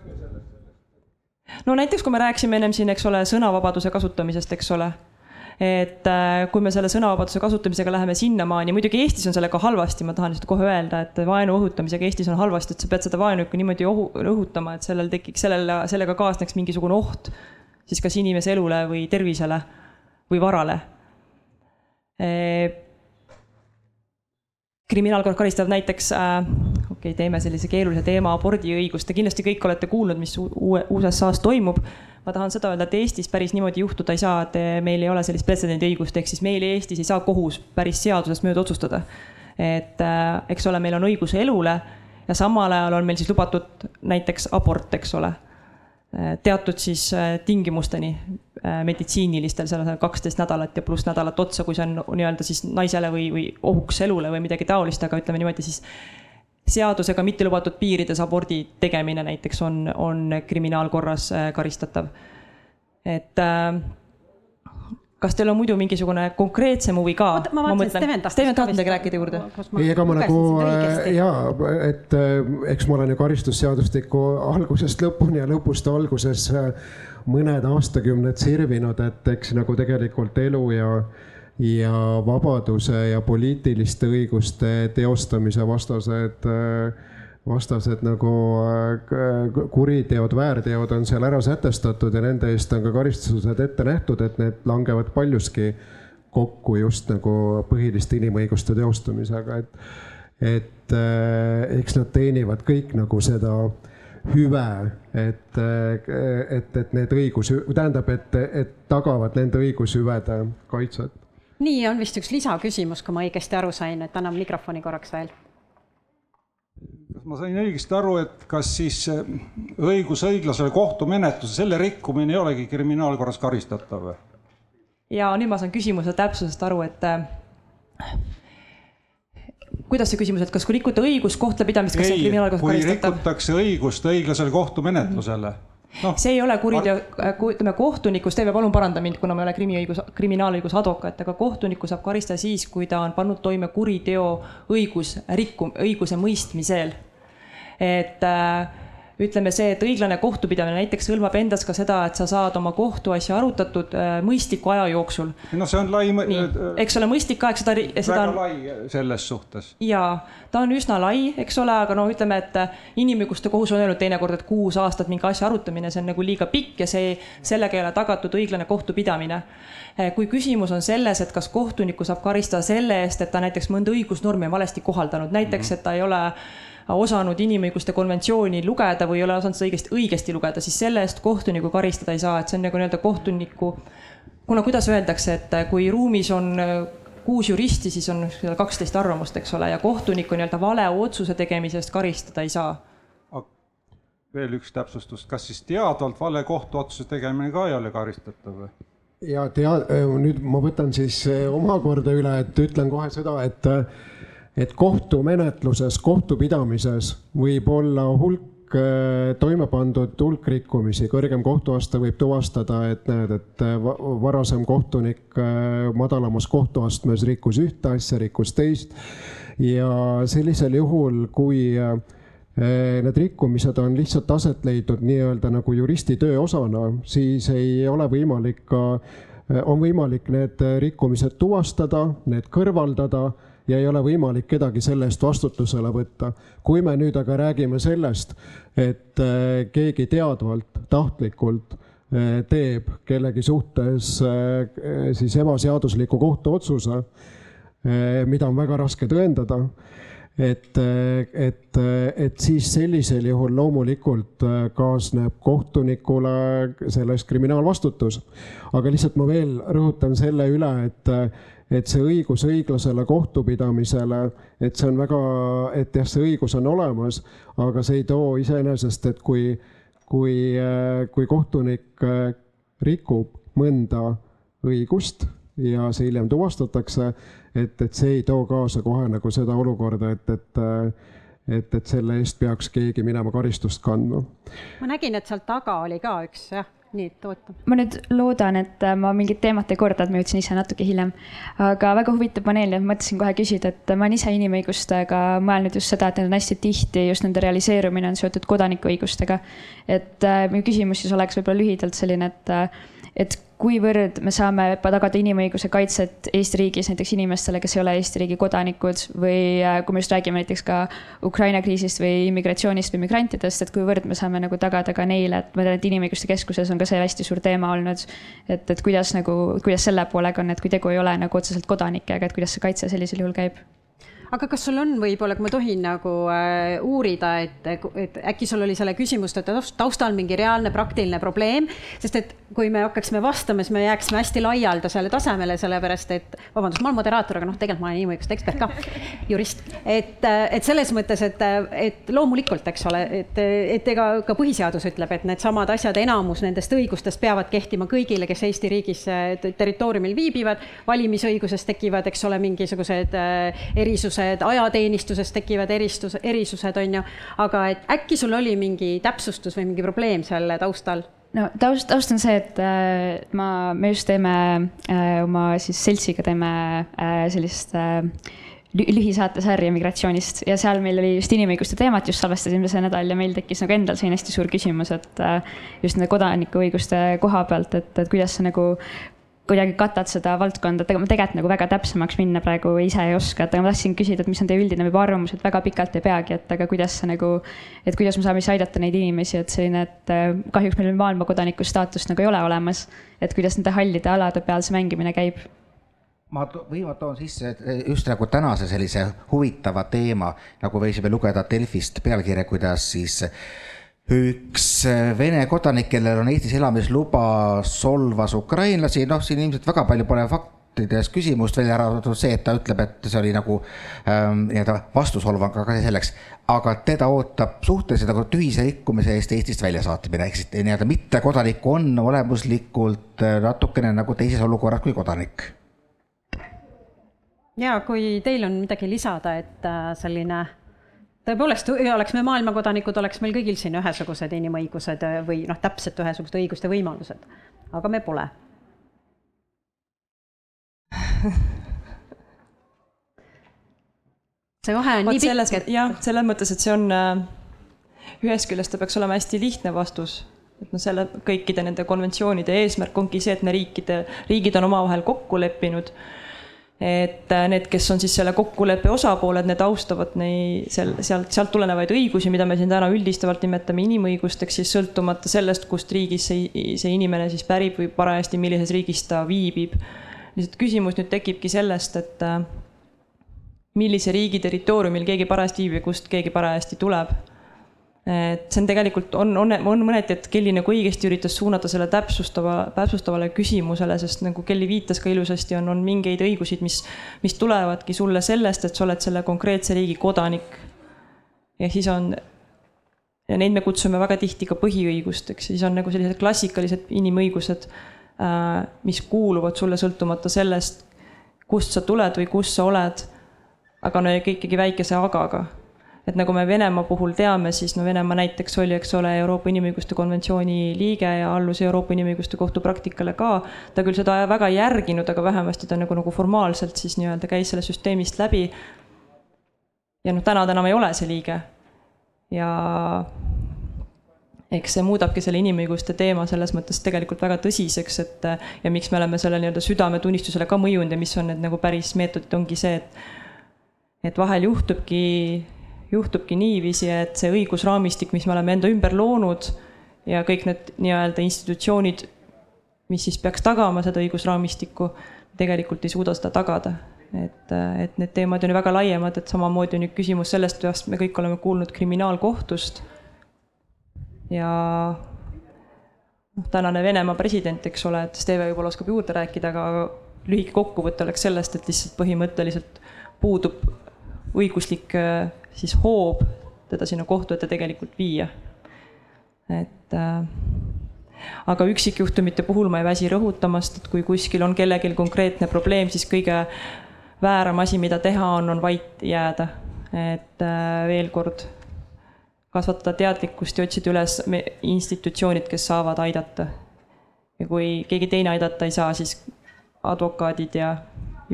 S5: no näiteks, kui me rääkisime ennem siin, eks ole, sõnavabaduse kasutamisest, eks ole et äh, kui me selle sõnavabaduse kasutamisega läheme sinnamaani, muidugi Eestis on sellega halvasti, ma tahan lihtsalt kohe öelda, et vaenu õhutamisega Eestis on halvasti, et sa pead seda vaenu ikka niimoodi ohu, õhutama, et sellel tekiks, sellel, sellega kaasneks mingisugune oht siis kas inimese elule või tervisele või varale. E kriminaalkord karistab näiteks äh,, okei okay,, teeme sellise keerulise teema, abordiõigust, te kindlasti kõik olete kuulnud, mis USA-s toimub ma tahan seda öelda, et Eestis päris niimoodi juhtuda ei saa, et meil ei ole sellist pretsedendiõigust, ehk siis meil Eestis ei saa kohus päris seadusest mööda otsustada. et äh, eks ole, meil on õigus elule ja samal ajal on meil siis lubatud näiteks abort, eks ole äh, teatud siis tingimusteni meditsiinilistel, seal on kaksteist nädalat ja pluss nädalat otsa, kui see on nii-öelda siis naisele või, või ohuks elule või midagi taolist, aga ütleme niimoodi siis seadusega mitte lubatud piirides abordi tegemine näiteks on, on kriminaalkorras äh, karistatav. et äh, kas teil on muidu mingisugune konkreetsem huvi ka?
S2: ma vaatasin, Steven tahtis.
S5: Steven tahab midagi rääkida juurde?
S3: ei, ega ma nagu äh, jaa, et eks ma olen ju karistusseadustiku algusest lõpuni ja lõpust alguses mõned aastakümned sirvinud, et eks nagu tegelikult elu ja ja vabaduse ja poliitiliste õiguste teostamise vastased, vastased nagu äh, kuriteod, väärteod on seal ära sätestatud ja nende eest on ka karistused ette nähtud, et need langevad paljuski kokku just nagu põhiliste inimõiguste teostamisega, et, et äh, eks nad teenivad kõik nagu seda hüve, et, et, et need õigus, tähendab, et, et tagavad nende õigushüvede kaitset
S2: nii, on vist üks lisaküsimus, kui ma õigesti aru sain, et annan mikrofoni korraks veel.
S8: kas ma sain õigesti aru, et kas siis äh, õigus õiglasele kohtumenetluse, selle rikkumine ei olegi kriminaalkorras karistatav
S5: ja nüüd ma saan küsimuse täpsusest aru, et äh, kuidas see küsimus, et kas kui rikuta õigust kohtlepidamist, kas
S8: ei,
S5: see on kriminaalkorras
S8: karistatav? kui rikutakse õigust õiglasele kohtumenetlusele mm. -hmm
S5: no, see ei ole kuriteo, äh, ütleme kohtunikus, Teeme palun paranda mind, kuna ma ei ole krimiõigus, kriminaalõiguse advokaat, aga kohtunikku saab karistada siis, kui ta on pannud toime kuriteo õigusrikkum-, õiguse mõistmisel. et äh, ütleme see, et õiglane kohtupidamine näiteks hõlmab endas ka seda, et sa saad oma kohtuasja arutatud äh, mõistliku aja jooksul.
S8: no see on lai.
S5: eks ole, mõistlik aeg, seda, seda.
S8: väga lai selles suhtes.
S5: jaa, ta on üsna lai, eks ole, aga no ütleme, et äh, inimõiguste kohus on öelnud teinekord, et kuus aastat mingi asja arutamine, see on nagu liiga pikk ja see, sellega ei ole tagatud õiglane kohtupidamine äh, kui küsimus on selles, et kas kohtunikku saab karistada selle eest, et ta näiteks mõnda õigusnormi on valesti kohaldanud, näiteks et ta ei ole osanud inimõiguste konventsiooni lugeda või ei ole osanud seda õigesti, õigesti lugeda, siis selle eest kohtunikku karistada ei saa, et see on nagu nii-öelda kohtuniku, kuna kuidas öeldakse, et kui ruumis on äh, kuus juristi, siis on kaksteist arvamust, eks ole, ja kohtunikku nii-öelda vale otsuse tegemise eest karistada ei saa.
S8: veel üks täpsustus, kas siis teadvalt vale kohtuotsuse tegemine ka ei ole karistatav või?
S3: ja tea-, nüüd ma võtan siis äh, omakorda üle, et ütlen kohe seda, et äh, et kohtumenetluses, kohtupidamises võib olla hulk äh, toime pandud hulk rikkumisi, kõrgem kohtuaste võib tuvastada, et näed, et äh, varasem kohtunik äh, madalamas kohtuastmes rikkus ühte asja, rikkus teist. ja sellisel juhul, kui need rikkumised on lihtsalt aset leidnud nii-öelda nagu juristi töö osana, siis ei ole võimalik ka, on võimalik need rikkumised tuvastada, need kõrvaldada ja ei ole võimalik kedagi selle eest vastutusele võtta. kui me nüüd aga räägime sellest, et äh, keegi teadvalt, tahtlikult äh, teeb kellegi suhtes äh, siis ebaseadusliku kohtuotsuse, mida on väga raske tõendada et, et, et siis sellisel juhul loomulikult kaasneb kohtunikule selles kriminaalvastutus. aga lihtsalt ma veel rõhutan selle üle, et et see õigus õiglasele kohtupidamisele, et see on väga, et jah, see õigus on olemas, aga see ei too iseenesest, et kui, kui, kui kohtunik rikub mõnda õigust ja see hiljem tuvastatakse, et, et see ei too kaasa kohe nagu seda olukorda, et, et et, et selle eest peaks keegi minema karistust kandma.
S2: ma nägin, et seal taga oli ka üks jah nii, et oota.
S9: ma nüüd loodan, et äh, ma mingit teemat ei korda, et ma jõudsin ise natuke hiljem. aga väga huvitav paneel ja mõtlesin kohe küsida, et ma olen ise inimõigustega mõelnud just seda, et need on hästi tihti just nende realiseerumine on seotud kodanikuõigustega. et äh, minu küsimus siis oleks võib-olla lühidalt selline, et, äh, et kuivõrd me saame tagada inimõiguse kaitset Eesti riigis näiteks inimestele, kes ei ole Eesti riigi kodanikud või äh, kui me just räägime näiteks ka Ukraina kriisist või immigratsioonist või migrantidest, et kuivõrd me saame nagu tagada ka neile, et ma tean, et Inimõiguste Keskuses on ka see hästi suur teema olnud. et, et kuidas nagu, kuidas selle poolega on, et kui tegu ei ole nagu otseselt kodanikega, et kuidas see kaitse sellisel juhul käib
S2: aga kas sul on võib-olla, kui ma tohin nagu äh, uurida, et, et äkki sul oli selle küsimuste taustal mingi reaalne praktiline probleem, sest et kui me hakkaksime vastama, siis me jääksime hästi laialdasele tasemele, sellepärast et vabandust, ma olen moderaator, aga noh, tegelikult ma olen inimõiguste ekspert ka, jurist. et, et selles mõttes, et, et loomulikult, eks ole, et, et ega ka põhiseadus ütleb, et needsamad asjad, enamus nendest õigustest peavad kehtima kõigile, kes Eesti riigis territooriumil viibivad. valimisõiguses tekivad, eks ole, mingisugused äh, erisused erisused, ajateenistuses tekivad eristus, erisused, on ju, aga et äkki sul oli mingi täpsustus või mingi probleem selle taustal?
S9: no taust, taust on see, et äh, ma, me just teeme äh, oma siis seltsiga teeme äh, sellist äh, lühisaatesarja migratsioonist ja seal meil oli just inimõiguste teemat just salvestasime see nädal ja meil tekkis nagu endal selline hästi suur küsimus, et äh, just nende kodanikuõiguste koha pealt, et, et kuidas see nagu kuidagi katad seda valdkonda, ma tegelikult nagu väga täpsemaks minna praegu ise ei oska, et aga ma tahtsin küsida, et mis on teie üldine võib-olla arvamus, et väga pikalt ei peagi, et aga kuidas see nagu, et kuidas me saame siis aidata neid inimesi, et selline, et äh, kahjuks meil maailmakodaniku staatust nagu ei ole olemas, et kuidas nende hallide alade peal see mängimine käib?
S6: Ma või ma toon sisse just nagu tänase sellise huvitava teema, nagu võisime lugeda Delfist pealkirja, kuidas siis üks äh, Vene kodanik, kellel on Eestis elamisluba, solvas ukrainlasi, noh, siin ilmselt väga palju pole faktides küsimust, välja arvatud see, et ta ütleb, et see oli nagu ähm, nii-öelda vastusolvang, aga see selleks. aga teda ootab suhteliselt nagu tühise rikkumise eest Eestist väljasaatmine, ehk siis nii-öelda mittekodanik on olemuslikult äh, natukene nagu teises olukorras kui kodanik.
S2: ja kui teil on midagi lisada, et äh, selline tõepoolest, oleks me maailmakodanikud, oleks meil kõigil siin ühesugused inimõigused äh, või noh, täpselt ühesugused õigused ja võimalused, aga me pole.
S5: See vahe on Vaat nii pikk, et. jah, selles mõttes, et see on äh, ühest küljest ta peaks olema hästi lihtne vastus, et noh, selle kõikide nende konventsioonide eesmärk ongi see, et me riikide, riigid on omavahel kokku leppinud et äh, need, kes on siis selle kokkuleppe osapooled, need austavad neid seal, sealt, sealt tulenevaid õigusi, mida me siin täna üldistavalt nimetame inimõigusteks, siis sõltumata sellest, kust riigis see, see inimene siis pärib või parajasti, millises riigis ta viibib. lihtsalt küsimus nüüd tekibki sellest, et äh, millise riigi territooriumil keegi parajasti viibib ja kust keegi parajasti tuleb et see on tegelikult, on, on, on mõneti, et Kelly nagu õigesti üritas suunata selle täpsustava, täpsustavale küsimusele, sest nagu Kelly viitas ka ilusasti, on, on mingeid õigusid, mis, mis tulevadki sulle sellest, et sa oled selle konkreetse riigi kodanik. ja siis on, ja neid me kutsume väga tihti ka põhiõigusteks, siis on nagu sellised klassikalised inimõigused, äh, mis kuuluvad sulle sõltumata sellest, kust sa tuled või kus sa oled, aga no ikkagi väikese agaga et nagu me Venemaa puhul teame, siis no Venemaa näiteks oli, eks ole, Euroopa Inimõiguste Konventsiooni liige ja allus Euroopa Inimõiguste Kohtu praktikale ka. ta küll seda väga ei järginud, aga vähemasti ta nagu, nagu formaalselt siis nii-öelda käis sellest süsteemist läbi. ja noh, täna ta enam ei ole see liige. ja eks see muudabki selle inimõiguste teema selles mõttes tegelikult väga tõsiseks, et ja miks me oleme selle nii-öelda südametunnistusele ka mõjunud ja mis on need nagu päris meetodid, ongi see, et et vahel juhtubki juhtubki niiviisi, et see õigusraamistik, mis me oleme enda ümber loonud ja kõik need nii-öelda institutsioonid, mis siis peaks tagama seda õigusraamistikku, tegelikult ei suuda seda tagada. et, et need teemad on ju väga laiemad, et samamoodi on ju küsimus sellest, millest me kõik oleme kuulnud kriminaalkohtust. ja noh, tänane Venemaa president, eks ole, et Steve võib-olla oskab juurde rääkida, aga lühike kokkuvõte oleks sellest, et lihtsalt põhimõtteliselt puudub õiguslik siis hoob teda sinna kohtu ette tegelikult viia. et äh, aga üksikjuhtumite puhul ma ei väsi rõhutamast, et kui kuskil on kellelgi konkreetne probleem, siis kõige vääram asi, mida teha on, on vait jääda. et äh, veel kord, kasvatada teadlikkust ja otsida üles institutsioonid, kes saavad aidata. ja kui keegi teine aidata ei saa, siis advokaadid ja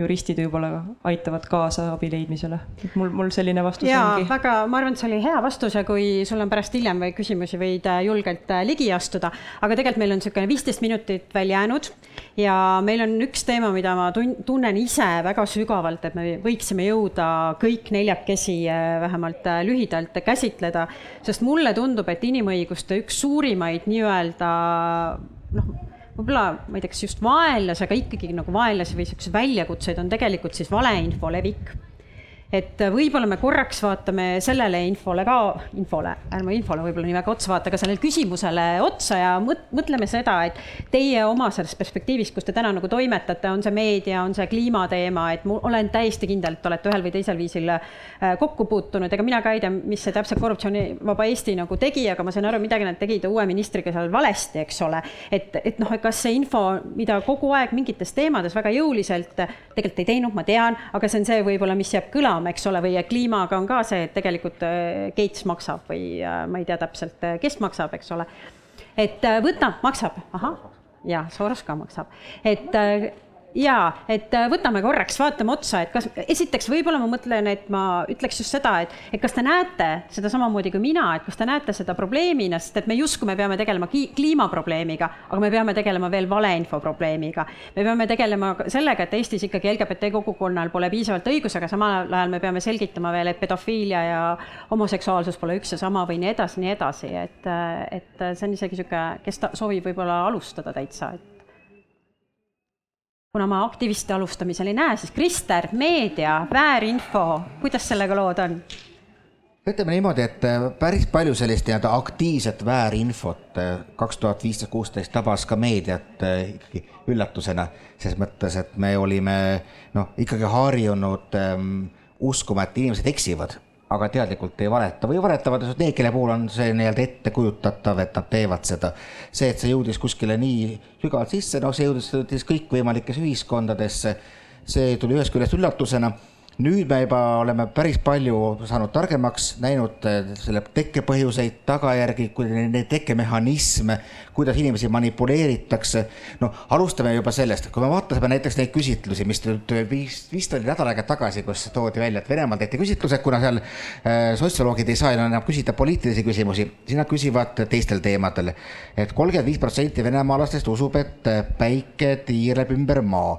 S5: juristid võib-olla aitavad kaasa abi leidmisele. et mul, mul selline vastus
S2: ja,
S5: ongi.
S2: väga, ma arvan, et see oli hea vastus ja kui sul on pärast hiljem või küsimusi, võid äh, julgelt äh, ligi astuda. aga tegelikult meil on niisugune viisteist minutit veel jäänud ja meil on üks teema, mida ma tun-, tunnen ise väga sügavalt, et me võiksime jõuda kõik neljakesi äh, vähemalt lühidalt käsitleda, sest mulle tundub, et inimõiguste üks suurimaid nii-öelda noh, võib-olla, ma ei tea, kas just vaenlase, aga ikkagi nagu vaenlasi või siukseid väljakutseid on tegelikult siis valeinfo levik et võib-olla me korraks vaatame sellele infole ka, infole, ärme infole võib-olla nii väga otsa vaata, aga sellele küsimusele otsa ja mõtleme seda, et teie oma sellest perspektiivist, kus te täna nagu toimetate, on see meedia, on see kliimateema, et ma olen täiesti kindel, et olete ühel või teisel viisil äh, kokku puutunud, ega mina ka ei tea, mis see täpselt Korruptsioonivaba Eesti nagu tegi, aga ma sain aru, midagi nad tegid uue ministriga seal valesti, eks ole. et, et noh, et kas see info, mida kogu aeg mingites teemades väga jõuliselt tegelikult ei teinud, ma tean, aga see on see võib-olla, mis jääb kõlama enam, eks ole, või kliimaga on ka see, et tegelikult äh, Gates maksab või äh, ma ei tea täpselt, äh, kes maksab, eks ole. et võta, maksab, ahah, ja Soros ka maksab, et jaa, et äh, võtame korraks, vaatame otsa, et kas, esiteks võib-olla ma mõtlen, et ma ütleks just seda, et, et kas te näete seda samamoodi kui mina, et kas te näete seda probleemina, sest et me justkui me peame tegelema kliimaprobleemiga, aga me peame tegelema veel valeinfo probleemiga. me peame tegelema sellega, et Eestis ikkagi LGBT kogukonnal pole piisavalt õigusi, aga samal ajal me peame selgitama veel, et pedofiilia ja homoseksuaalsus pole üks ja sama või nii edasi, nii edasi, et, et see on isegi niisugune, kes ta soovib võib-olla alustada täitsa, et kuna ma aktivisti alustamisel ei näe, siis Krister, meedia, väärinfo, kuidas sellega lood on?
S6: ütleme niimoodi, et äh, päris palju sellist nii-öelda aktiivset väärinfot äh, kaks tuhat viisteist, kuusteist tabas ka meediat äh, ikkagi üllatusena, ses mõttes, et me olime noh, ikkagi harjunud ähm, uskuma, et inimesed eksivad aga teadlikult ei valeta või valetavad need, kelle puhul on see nii-öelda ettekujutatav, et nad teevad seda. see, et see jõudis kuskile nii sügavalt sisse, noh, see jõudis, jõudis kõikvõimalikesse ühiskondadesse. see tuli ühest küljest üllatusena. Nüüd me juba oleme päris palju saanud targemaks, näinud äh, selle tekkepõhjuseid, tagajärgi, neid tekkemehhanisme, kuidas inimesi manipuleeritakse. no alustame juba sellest, kui me vaatasime näiteks neid küsitlusi, mis nüüd vist, vist oli nädal aega tagasi, kus toodi välja, et Venemaal tehti küsitlused, kuna seal äh, sotsioloogid ei saa enam küsida poliitilisi küsimusi, siis nad küsivad teistel teemadel. et kolmkümmend viis protsenti venemaalastest usub, et päike tiirleb ümber maa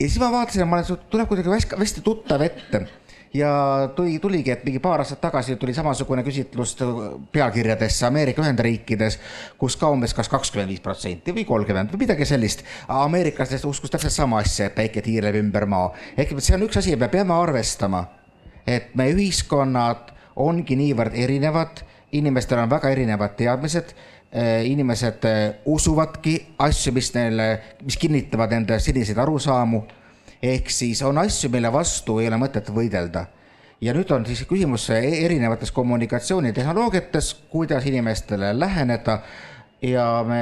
S6: ja siis ma vaatasin, ma olen, tuleb kuidagi hästi tuttav ette ja tuli, tuligi, et mingi paar aastat tagasi tuli samasugune küsitlus pealkirjadesse Ameerika Ühendriikides, kus ka umbes kas kakskümmend viis protsenti või kolmkümmend või midagi sellist. ameeriklastest uskus täpselt sama asja, et päike tiirleb ümber maa. ehk see on üks asi, me peame arvestama, et meie ühiskonnad ongi niivõrd erinevad, inimestel on väga erinevad teadmised inimesed äh, usuvadki asju, mis neile, mis kinnitavad nende seniseid arusaamu. ehk siis on asju, mille vastu ei ole mõtet võidelda. ja nüüd on siis küsimus e-, erinevates kommunikatsioonitehnoloogiates, kuidas inimestele läheneda ja me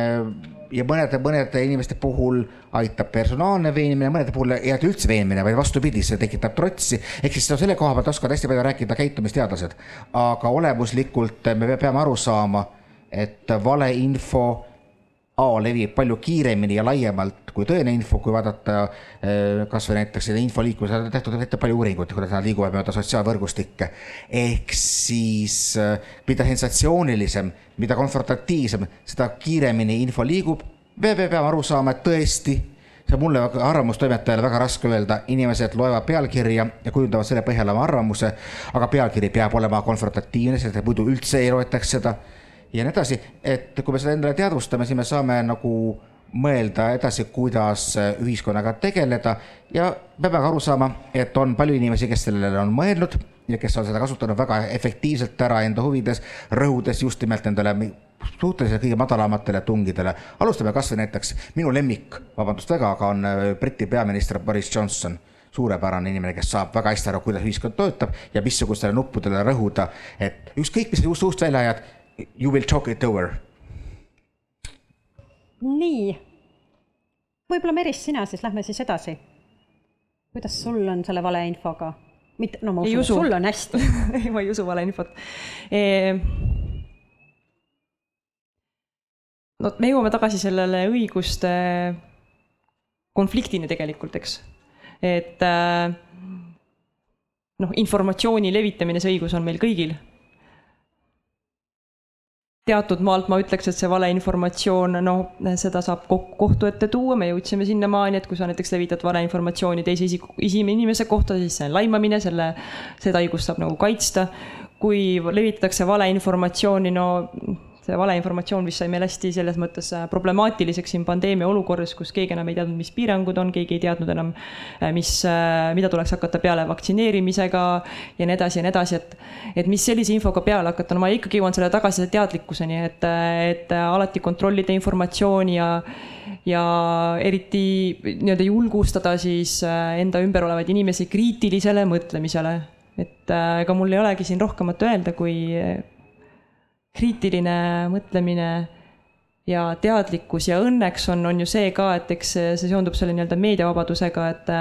S6: ja mõnede, mõnede inimeste puhul aitab personaalne veenmine, mõnede puhul ei aita üldse veenmine, vaid vastupidi, see tekitab trotsi. ehk siis selle koha pealt oskavad hästi palju rääkida käitumisteadlased. aga olemuslikult me peame aru saama et valeinfo A levib palju kiiremini ja laiemalt kui tõene info, kui vaadata eh, kasvõi näiteks selle info liikumise, tehtud ette palju uuringuid, kuidas nad liiguvad mööda sotsiaalvõrgustikke. ehk siis eh, mida sensatsioonilisem, mida konfrontatiivsem, seda kiiremini info liigub. me peame aru saama, et tõesti see on mulle arvamustoimetajale väga raske öelda, inimesed loevad pealkirja ja kujundavad selle põhjal oma arvamuse, aga pealkiri peab olema konfrontatiivne, sest muidu üldse ei loetaks seda ja nii edasi, et kui me seda endale teadvustame, siis me saame nagu mõelda edasi, kuidas ühiskonnaga tegeleda. Ja me peame aru saama, et on palju inimesi, kes sellele on mõelnud ja kes on seda kasutanud väga efektiivselt ära enda huvides, rõhudes just nimelt nendele suhteliselt kõige madalamatele tungidele. alustame kasvõi näiteks minu lemmik, vabandust väga, aga on äh, Briti peaminister Boris Johnson. Suurepärane inimene, kes saab väga hästi aru, kuidas ühiskond töötab ja missugustele nuppudele rõhuda, et ükskõik, mis suust välja ajad, You will talk it over.
S2: nii, võib-olla Meris, sina siis, lähme siis edasi. kuidas sul on selle valeinfoga? mitte, no ma usun, usu. sul on hästi
S5: ei, ma ei usu valeinfot e no me jõuame tagasi sellele õiguste konfliktini tegelikult, eks. et äh, noh, informatsiooni levitamine, see õigus on meil kõigil teatud maalt ma ütleks, et see valeinformatsioon, noh, seda saab kohtu ette tuua, me jõudsime sinnamaani, et kui sa näiteks levitad valeinformatsiooni teise isiku, inimese kohta, siis see on laimamine, selle, seda õigust saab nagu kaitsta. kui levitatakse valeinformatsiooni, no see valeinformatsioon, mis sai meil hästi selles mõttes äh, problemaatiliseks siin pandeemia olukorras, kus keegi enam ei teadnud, mis piirangud on, keegi ei teadnud enam, äh, mis, äh, mida tuleks hakata peale vaktsineerimisega ja nii edasi ja nii edasi, et, et mis sellise infoga peale hakata, no ma ikkagi jõuan selle tagasi teadlikkuseni, et, et alati kontrollida informatsiooni ja ja eriti nii-öelda julgustada siis enda ümber olevaid inimesi kriitilisele mõtlemisele. et ega mul ei olegi siin rohkemat öelda, kui kriitiline mõtlemine ja teadlikkus ja õnneks on, on ju see ka, et eks see, seondub selle nii-öelda meediavabadusega, et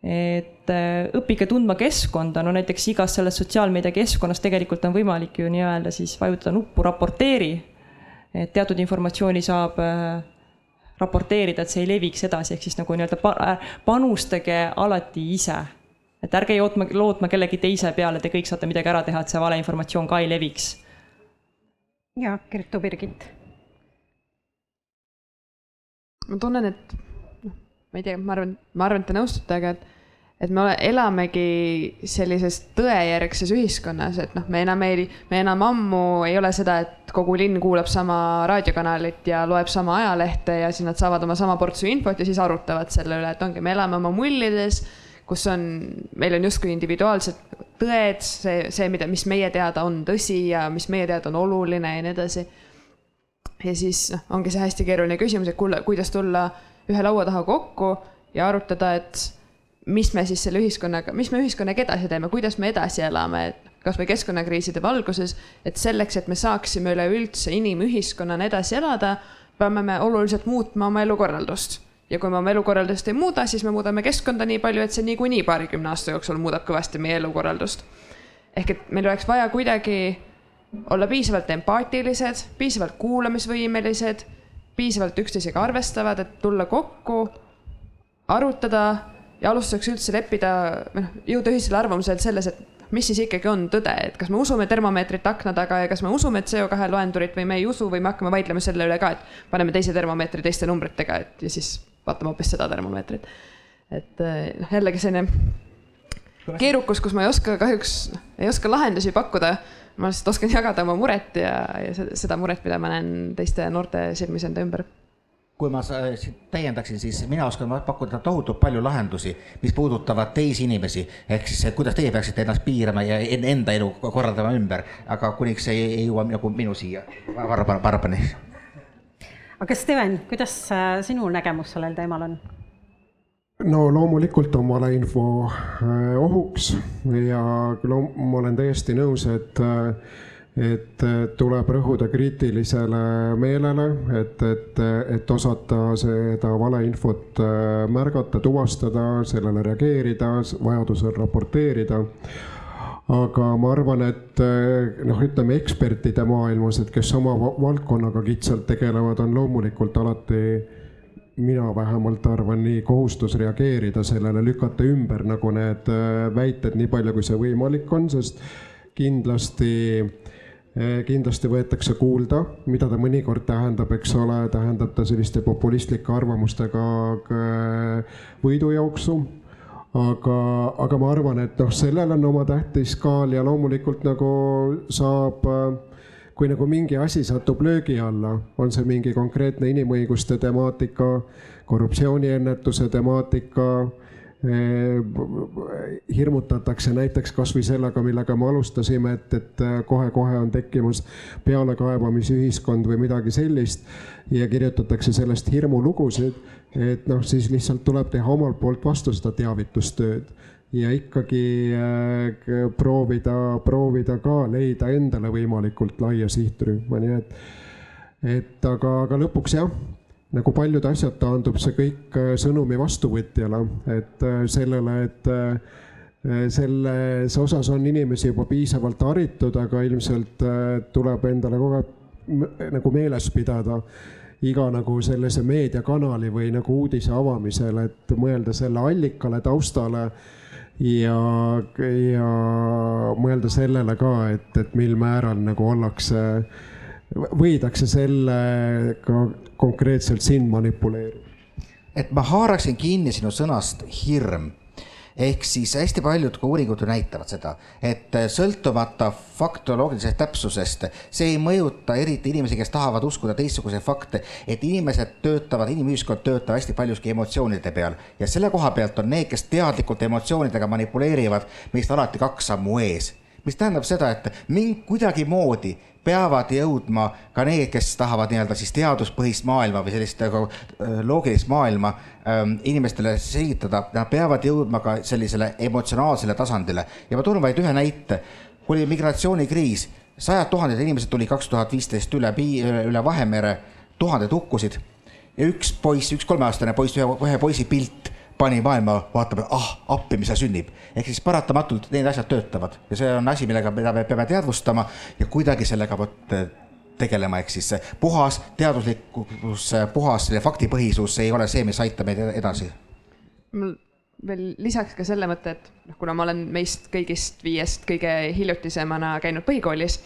S5: et õppige tundma keskkonda, no näiteks igas selles sotsiaalmeedia keskkonnas tegelikult on võimalik ju nii-öelda siis vajutada nuppu raporteeri. et teatud informatsiooni saab äh, raporteerida, et see ei leviks edasi, ehk siis nagu nii-öelda panustage alati ise. et ärge jootma, lootma kellegi teise peale, te kõik saate midagi ära teha, et see valeinformatsioon ka ei leviks
S2: ja Kertu Birgit.
S4: ma tunnen, et noh, ma ei tea, ma arvan, ma arvan, et te nõustute, aga et, et me ole, elamegi sellises tõejärgses ühiskonnas, et noh, me enam ei, me enam ammu ei ole seda, et kogu linn kuulab sama raadiokanalit ja loeb sama ajalehte ja siis nad saavad oma sama portsu infot ja siis arutavad selle üle, et ongi, me elame oma mullides kus on, meil on justkui individuaalsed tõed, see, see, mida, mis meie teada on tõsi ja mis meie teada on oluline ja nii edasi. ja siis noh, ongi see hästi keeruline küsimus, et kuule, kuidas tulla ühe laua taha kokku ja arutada, et mis me siis selle ühiskonnaga, mis me ühiskonnaga edasi teeme, kuidas me edasi elame, et kasvõi keskkonnakriiside valguses, et selleks, et me saaksime üleüldse inimühiskonnana edasi elada, peame me oluliselt muutma oma elukorraldust ja kui me oma elukorraldust ei muuda, siis me muudame keskkonda nii palju, et see niikuinii paarikümne aasta jooksul muudab kõvasti meie elukorraldust. ehk et meil oleks vaja kuidagi olla piisavalt empaatilised, piisavalt kuulamisvõimelised, piisavalt üksteisega arvestavad, et tulla kokku, arutada ja alustuseks üldse leppida või noh, jõuda ühisele arvamusele selles, et mis siis ikkagi on tõde, et kas me usume termomeetrit akna taga ja kas me usume CO2 loendurit või me ei usu või me hakkame vaidlema selle üle ka, et paneme teise termomeetri teiste numbritega, et ja siis vaatame hoopis seda termomeetrit. et noh, jällegi selline keerukus, kus ma ei oska kahjuks, ei oska lahendusi pakkuda. ma lihtsalt oskan jagada oma muret ja, ja seda muret, mida ma näen teiste noorte silmis enda ümber
S6: kui ma täiendaksin, siis mina oskan pakkuda tohutult palju lahendusi, mis puudutavad teisi inimesi. ehk siis, kuidas teie peaksite ennast piirama ja enda elu korraldama ümber, aga kuniks ei, ei jõua nagu minu siia Barbani.
S2: Aga Steven, kuidas äh, sinu nägemus sellel teemal on?
S3: no loomulikult on valeinfo äh, ohuks ja ma olen täiesti nõus, et äh, et tuleb rõhuda kriitilisele meelele, et, et, et osata seda valeinfot märgata, tuvastada, sellele reageerida, vajadusel raporteerida. Aga ma arvan, et äh, noh, ütleme ekspertide maailmas, et kes oma valdkonnaga kitsalt tegelevad, on loomulikult alati mina vähemalt arvan nii, kohustus reageerida sellele, lükata ümber nagu need äh, väited nii palju, kui see võimalik on, sest kindlasti Eh, kindlasti võetakse kuulda, mida ta mõnikord tähendab, eks ole, tähendab ta selliste populistlike arvamustega võidujooksu. Aga, aga ma arvan, et noh, sellel on oma tähtis kaal ja loomulikult nagu saab, kui nagu mingi asi satub löögi alla, on see mingi konkreetne inimõiguste temaatika, korruptsiooniennetuse temaatika hirmutatakse näiteks kasvõi sellega, millega me alustasime, et, et kohe-kohe on tekkimas pealekaebamisühiskond või midagi sellist ja kirjutatakse sellest hirmulugusid, et noh, siis lihtsalt tuleb teha omalt poolt vastu seda teavitustööd ja ikkagi äh, proovida, proovida ka leida endale võimalikult laia sihtrühma, nii et, et aga, aga lõpuks jah nagu paljud asjad taandub see kõik äh, sõnumi vastuvõtjale, et äh, sellele, et äh, selles osas on inimesi juba piisavalt haritud, aga ilmselt tuleb endale kogu aeg nagu meeles pidada iga nagu sellise meediakanali või nagu uudise avamisel, et mõelda selle allikale, taustale ja, ja mõelda sellele ka, et, et mil määral nagu ollakse võidakse sellega konkreetselt sind manipuleerida?
S6: et ma haaraksin kinni sinu sõnast hirm. Ehk siis hästi paljud ka uuringud ju näitavad seda, et sõltumata faktoloogilisest täpsusest, see ei mõjuta eriti inimesi, kes tahavad uskuda teistsuguseid fakte, et inimesed töötavad, inimühiskond töötab hästi paljuski emotsioonide peal. Ja selle koha pealt on need, kes teadlikult emotsioonidega manipuleerivad, meist alati kaks sammu ees mis tähendab seda, et mind kuidagimoodi peavad jõudma ka need, kes tahavad nii-öelda siis teaduspõhist maailma või sellist nagu loogilist maailma ähm, inimestele selgitada, nad peavad jõudma ka sellisele emotsionaalsele tasandile ja ma toon vaid ühe näite. kui oli migratsioonikriis, sajad tuhanded inimesed tuli kaks tuhat viisteist üle, üle Vahemere, tuhanded hukkusid ja üks poiss, üks kolmeaastane poiss, ühe, ühe poisi pilt pani maailma vaatama, ah appi, mis seal sünnib. ehk siis paratamatult need asjad töötavad ja see on asi, millega, mida me peame teadvustama ja kuidagi sellega vot tegelema, ehk siis puhas teaduslikkus, puhas faktipõhisus ei ole see, mis aitab meid edasi.
S4: mul veel lisaks ka selle mõtte, et noh, kuna ma olen meist kõigist viiest kõige hiljutisemana käinud põhikoolis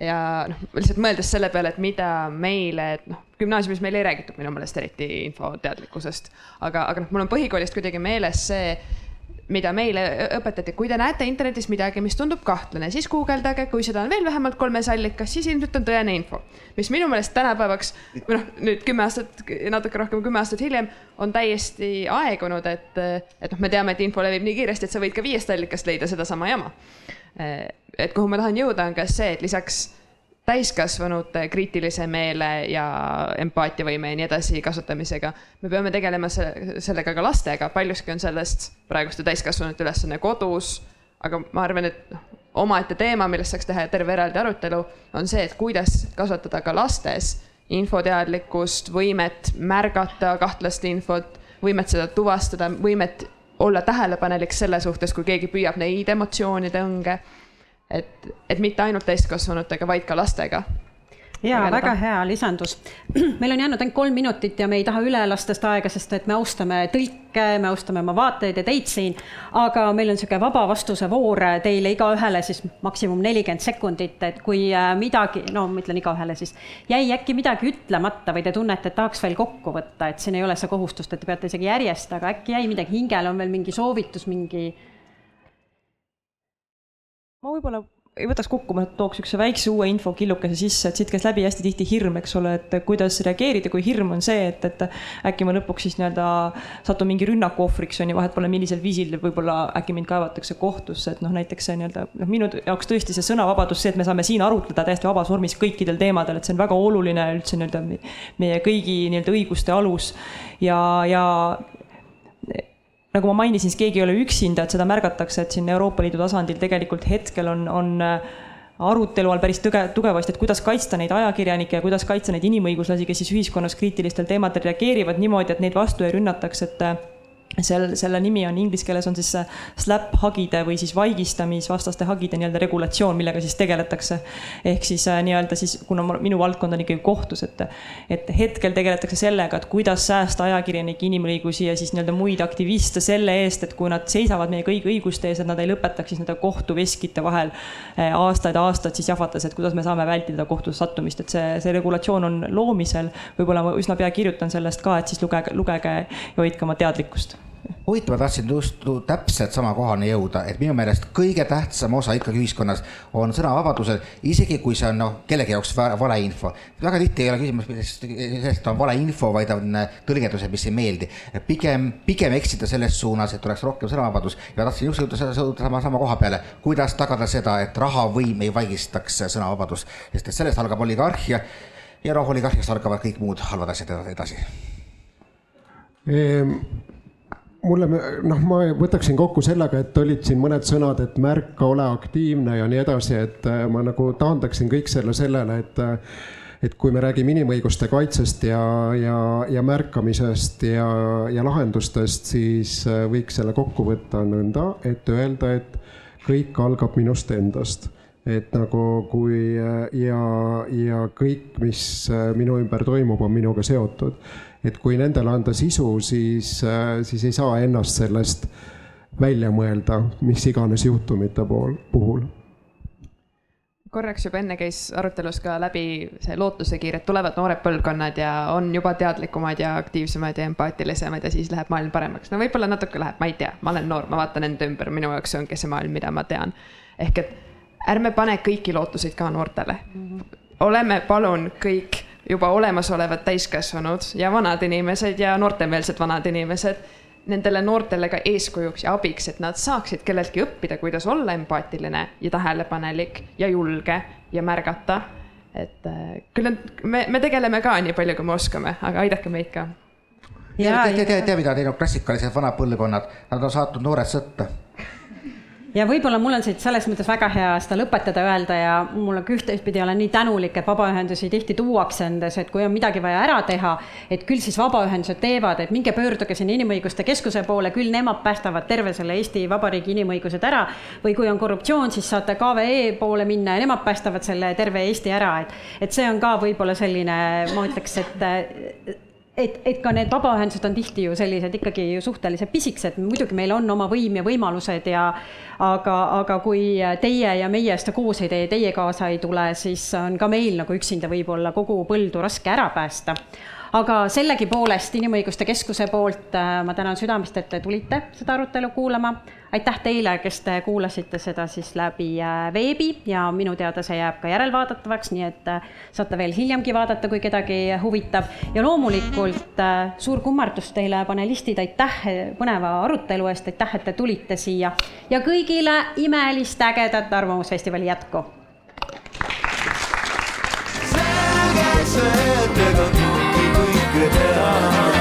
S4: ja noh, lihtsalt mõeldes selle peale, et mida meile, et noh, gümnaasiumis meil ei räägitud minu meelest eriti infoteadlikkusest, aga, aga noh, mul on põhikoolist kuidagi meeles see, mida meile õpetati, kui te näete internetis midagi, mis tundub kahtlane, siis guugeldage, kui seda on veel vähemalt kolmes allikas, siis ilmselt on tõene info. mis minu meelest tänapäevaks, või noh, nüüd kümme aastat, natuke rohkem kui kümme aastat hiljem, on täiesti aegunud, et, et noh, me teame, et info levib nii kiiresti, et sa võid ka viiest allikast leida sedasama jama et kuhu ma tahan jõuda, on ka see, et lisaks täiskasvanute kriitilise meele ja empaatiavõime ja nii edasi kasutamisega. me peame tegelema sellega ka lastega, paljuski on sellest praeguste täiskasvanute ülesanne kodus. aga ma arvan, et noh, omaette teema, millest saaks teha terve eraldi arutelu, on see, et kuidas kasvatada ka lastes infoteadlikkust, võimet märgata kahtlast infot võimet seda tuvastada, võimet olla tähelepanelik selle suhtes, kui keegi püüab neid emotsioonide õnge. et, et mitte ainult täiskasvanutega, vaid ka lastega
S2: ja väga hea lisandus. meil on jäänud ainult kolm minutit ja me ei taha üle lasta seda aega, sest et me austame tõlke, me austame oma vaatajaid ja teid siin. aga meil on niisugune vaba vastuse voor teile igaühele siis maksimum nelikümmend sekundit, et kui äh, midagi, no ma ütlen igaühele siis, jäi äkki midagi ütlemata või te tunnete, et tahaks veel kokku võtta, et siin ei ole see kohustust, et te peate isegi järjest, aga äkki jäi midagi hingele, on veel mingi soovitus, mingi
S5: ma võib-olla ei võtaks kokku, ma tooks niisuguse väikse uue infokillukese sisse, et siit käis läbi hästi tihti hirm, eks ole, et kuidas reageerida, kui hirm on see, et, et äkki ma lõpuks siis nii-öelda satun mingi rünnaku ohvriks, on ju, vahet pole, millisel viisil võib-olla äkki mind kaevatakse kohtusse, et noh, näiteks see nii-öelda noh, minu jaoks tõesti see sõnavabadus, see, et me saame siin arutleda täiesti vabas vormis kõikidel teemadel, et see on väga oluline üldse nii-öelda meie kõigi nii-öelda õiguste alus. Ja, ja nagu ma mainisin, siis keegi ei ole üksinda, et seda märgatakse, et siin Euroopa Liidu tasandil tegelikult hetkel on, on äh, arutelu all päris tuge, tugevasti, et kuidas kaitsta neid ajakirjanikke ja kuidas kaitsta neid inimõiguslasi, kes siis ühiskonnas kriitilistel teemadel reageerivad niimoodi, et neid vastu ei rünnataks, et seal selle nimi on inglise keeles on siis see slap hagide või siis vaigistamisvastaste hagide nii-öelda regulatsioon, millega siis tegeletakse. ehk siis äh, nii-öelda siis, kuna minu valdkond on ikkagi kohtus, et, et hetkel tegeletakse sellega, et kuidas säästa ajakirjanikke, inimõigusi ja siis nii-öelda muid aktiviste selle eest, et kui nad seisavad meie kõigi õiguste ees, et nad ei lõpetaks siis nende kohtuveskite vahel aastaid-aastaid äh, siis jahvatas, et kuidas me saame vältida kohtusse sattumist, et see, see regulatsioon on loomisel. võib-olla ma üsna pea kirjutan sellest ka, et siis lugege, lugege ja hoidke oma teadlikkust
S6: huvitav, ma tahtsin just täpselt sama kohani jõuda, et minu meelest kõige tähtsam osa ikkagi ühiskonnas on sõnavabadusel, isegi kui see on noh, kellegi jaoks valeinfo. väga tihti ei ole küsimus sellest, et on valeinfo, vaid on äh, tõlgendused, mis ei meeldi. pigem, pigem eksida selles suunas, et oleks rohkem sõnavabadus ja tahtsin just jõuda sama, sama koha peale, kuidas tagada seda, et rahavõim ei vaigistaks sõnavabadust, sest et sellest algab oligarhia ja noh, oligarhiast algavad kõik muud halvad asjad edasi
S3: ehm mulle, noh, ma võtaksin kokku sellega, et olid siin mõned sõnad, et märka, ole aktiivne ja nii edasi, et äh, ma nagu taandaksin kõik selle sellele, et äh, et kui me räägime inimõiguste kaitsest ja, ja, ja märkamisest ja, ja lahendustest, siis äh, võiks selle kokku võtta nõnda, et öelda, et kõik algab minust endast. Et nagu kui ja, ja kõik, mis minu ümber toimub, on minuga seotud et kui nendele anda sisu, siis, äh, siis ei saa ennast sellest välja mõelda, mis iganes juhtumite pool, puhul
S4: korraks juba enne käis arutelus ka läbi see lootusekiir, et tulevad noored põlvkonnad ja on juba teadlikumad ja aktiivsemad ja empaatilisemad ja siis läheb maailm paremaks. no võib-olla natuke läheb, ma ei tea, ma olen noor, ma vaatan enda ümber, minu jaoks ongi see maailm, mida ma tean. ehk et ärme pane kõiki lootuseid ka noortele. oleme palun kõik juba olemasolevad täiskasvanud ja vanad inimesed ja noortemeelsed vanad inimesed nendele noortele ka eeskujuks ja abiks, et nad saaksid kelleltki õppida, kuidas olla empaatiline ja tähelepanelik ja julge ja märgata. et äh, küll nad, me, me tegeleme ka nii palju, kui me oskame, aga aidake meid ka.
S6: tea, tea, tea, tea, mida teinud klassikalised vanad põlvkonnad, nad on saatnud noored sõtta
S2: ja võib-olla mul on siit selles mõttes väga hea seda lõpetada öelda ja mul on ühtepidi olen nii tänulik, et vabaühendusi tihti tuuakse endas, et kui on midagi vaja ära teha, et küll siis vabaühendused teevad, et minge pöörduge sinna Inimõiguste Keskuse poole, küll nemad päästavad terve selle Eesti Vabariigi inimõigused ära. või kui on korruptsioon, siis saate KVE poole minna ja nemad päästavad selle terve Eesti ära, et, et see on ka võib-olla selline, ma ütleks, et et, et ka need vabaühendused on tihti ju sellised ikkagi ju suhteliselt pisikesed, muidugi meil on oma võim ja võimalused ja aga, aga kui teie ja meie seda koos ei tee, teie kaasa ei tule, siis on ka meil nagu üksinda võib-olla kogu põldu raske ära päästa aga sellegipoolest Inimõiguste Keskuse poolt äh, ma tänan südamest, et te tulite seda arutelu kuulama aitäh teile, kes te kuulasite seda siis läbi äh, veebi ja minu teada see jääb ka järelvaadatavaks, nii et äh, saate veel hiljemgi vaadata, kui kedagi huvitab. ja loomulikult äh, suur kummardus teile, panelistid, aitäh põneva arutelu eest, aitäh, et te tulite siia ja kõigile imelist ägedat Arvamusfestivali jätku. selge see, et ega tundki kõike teha.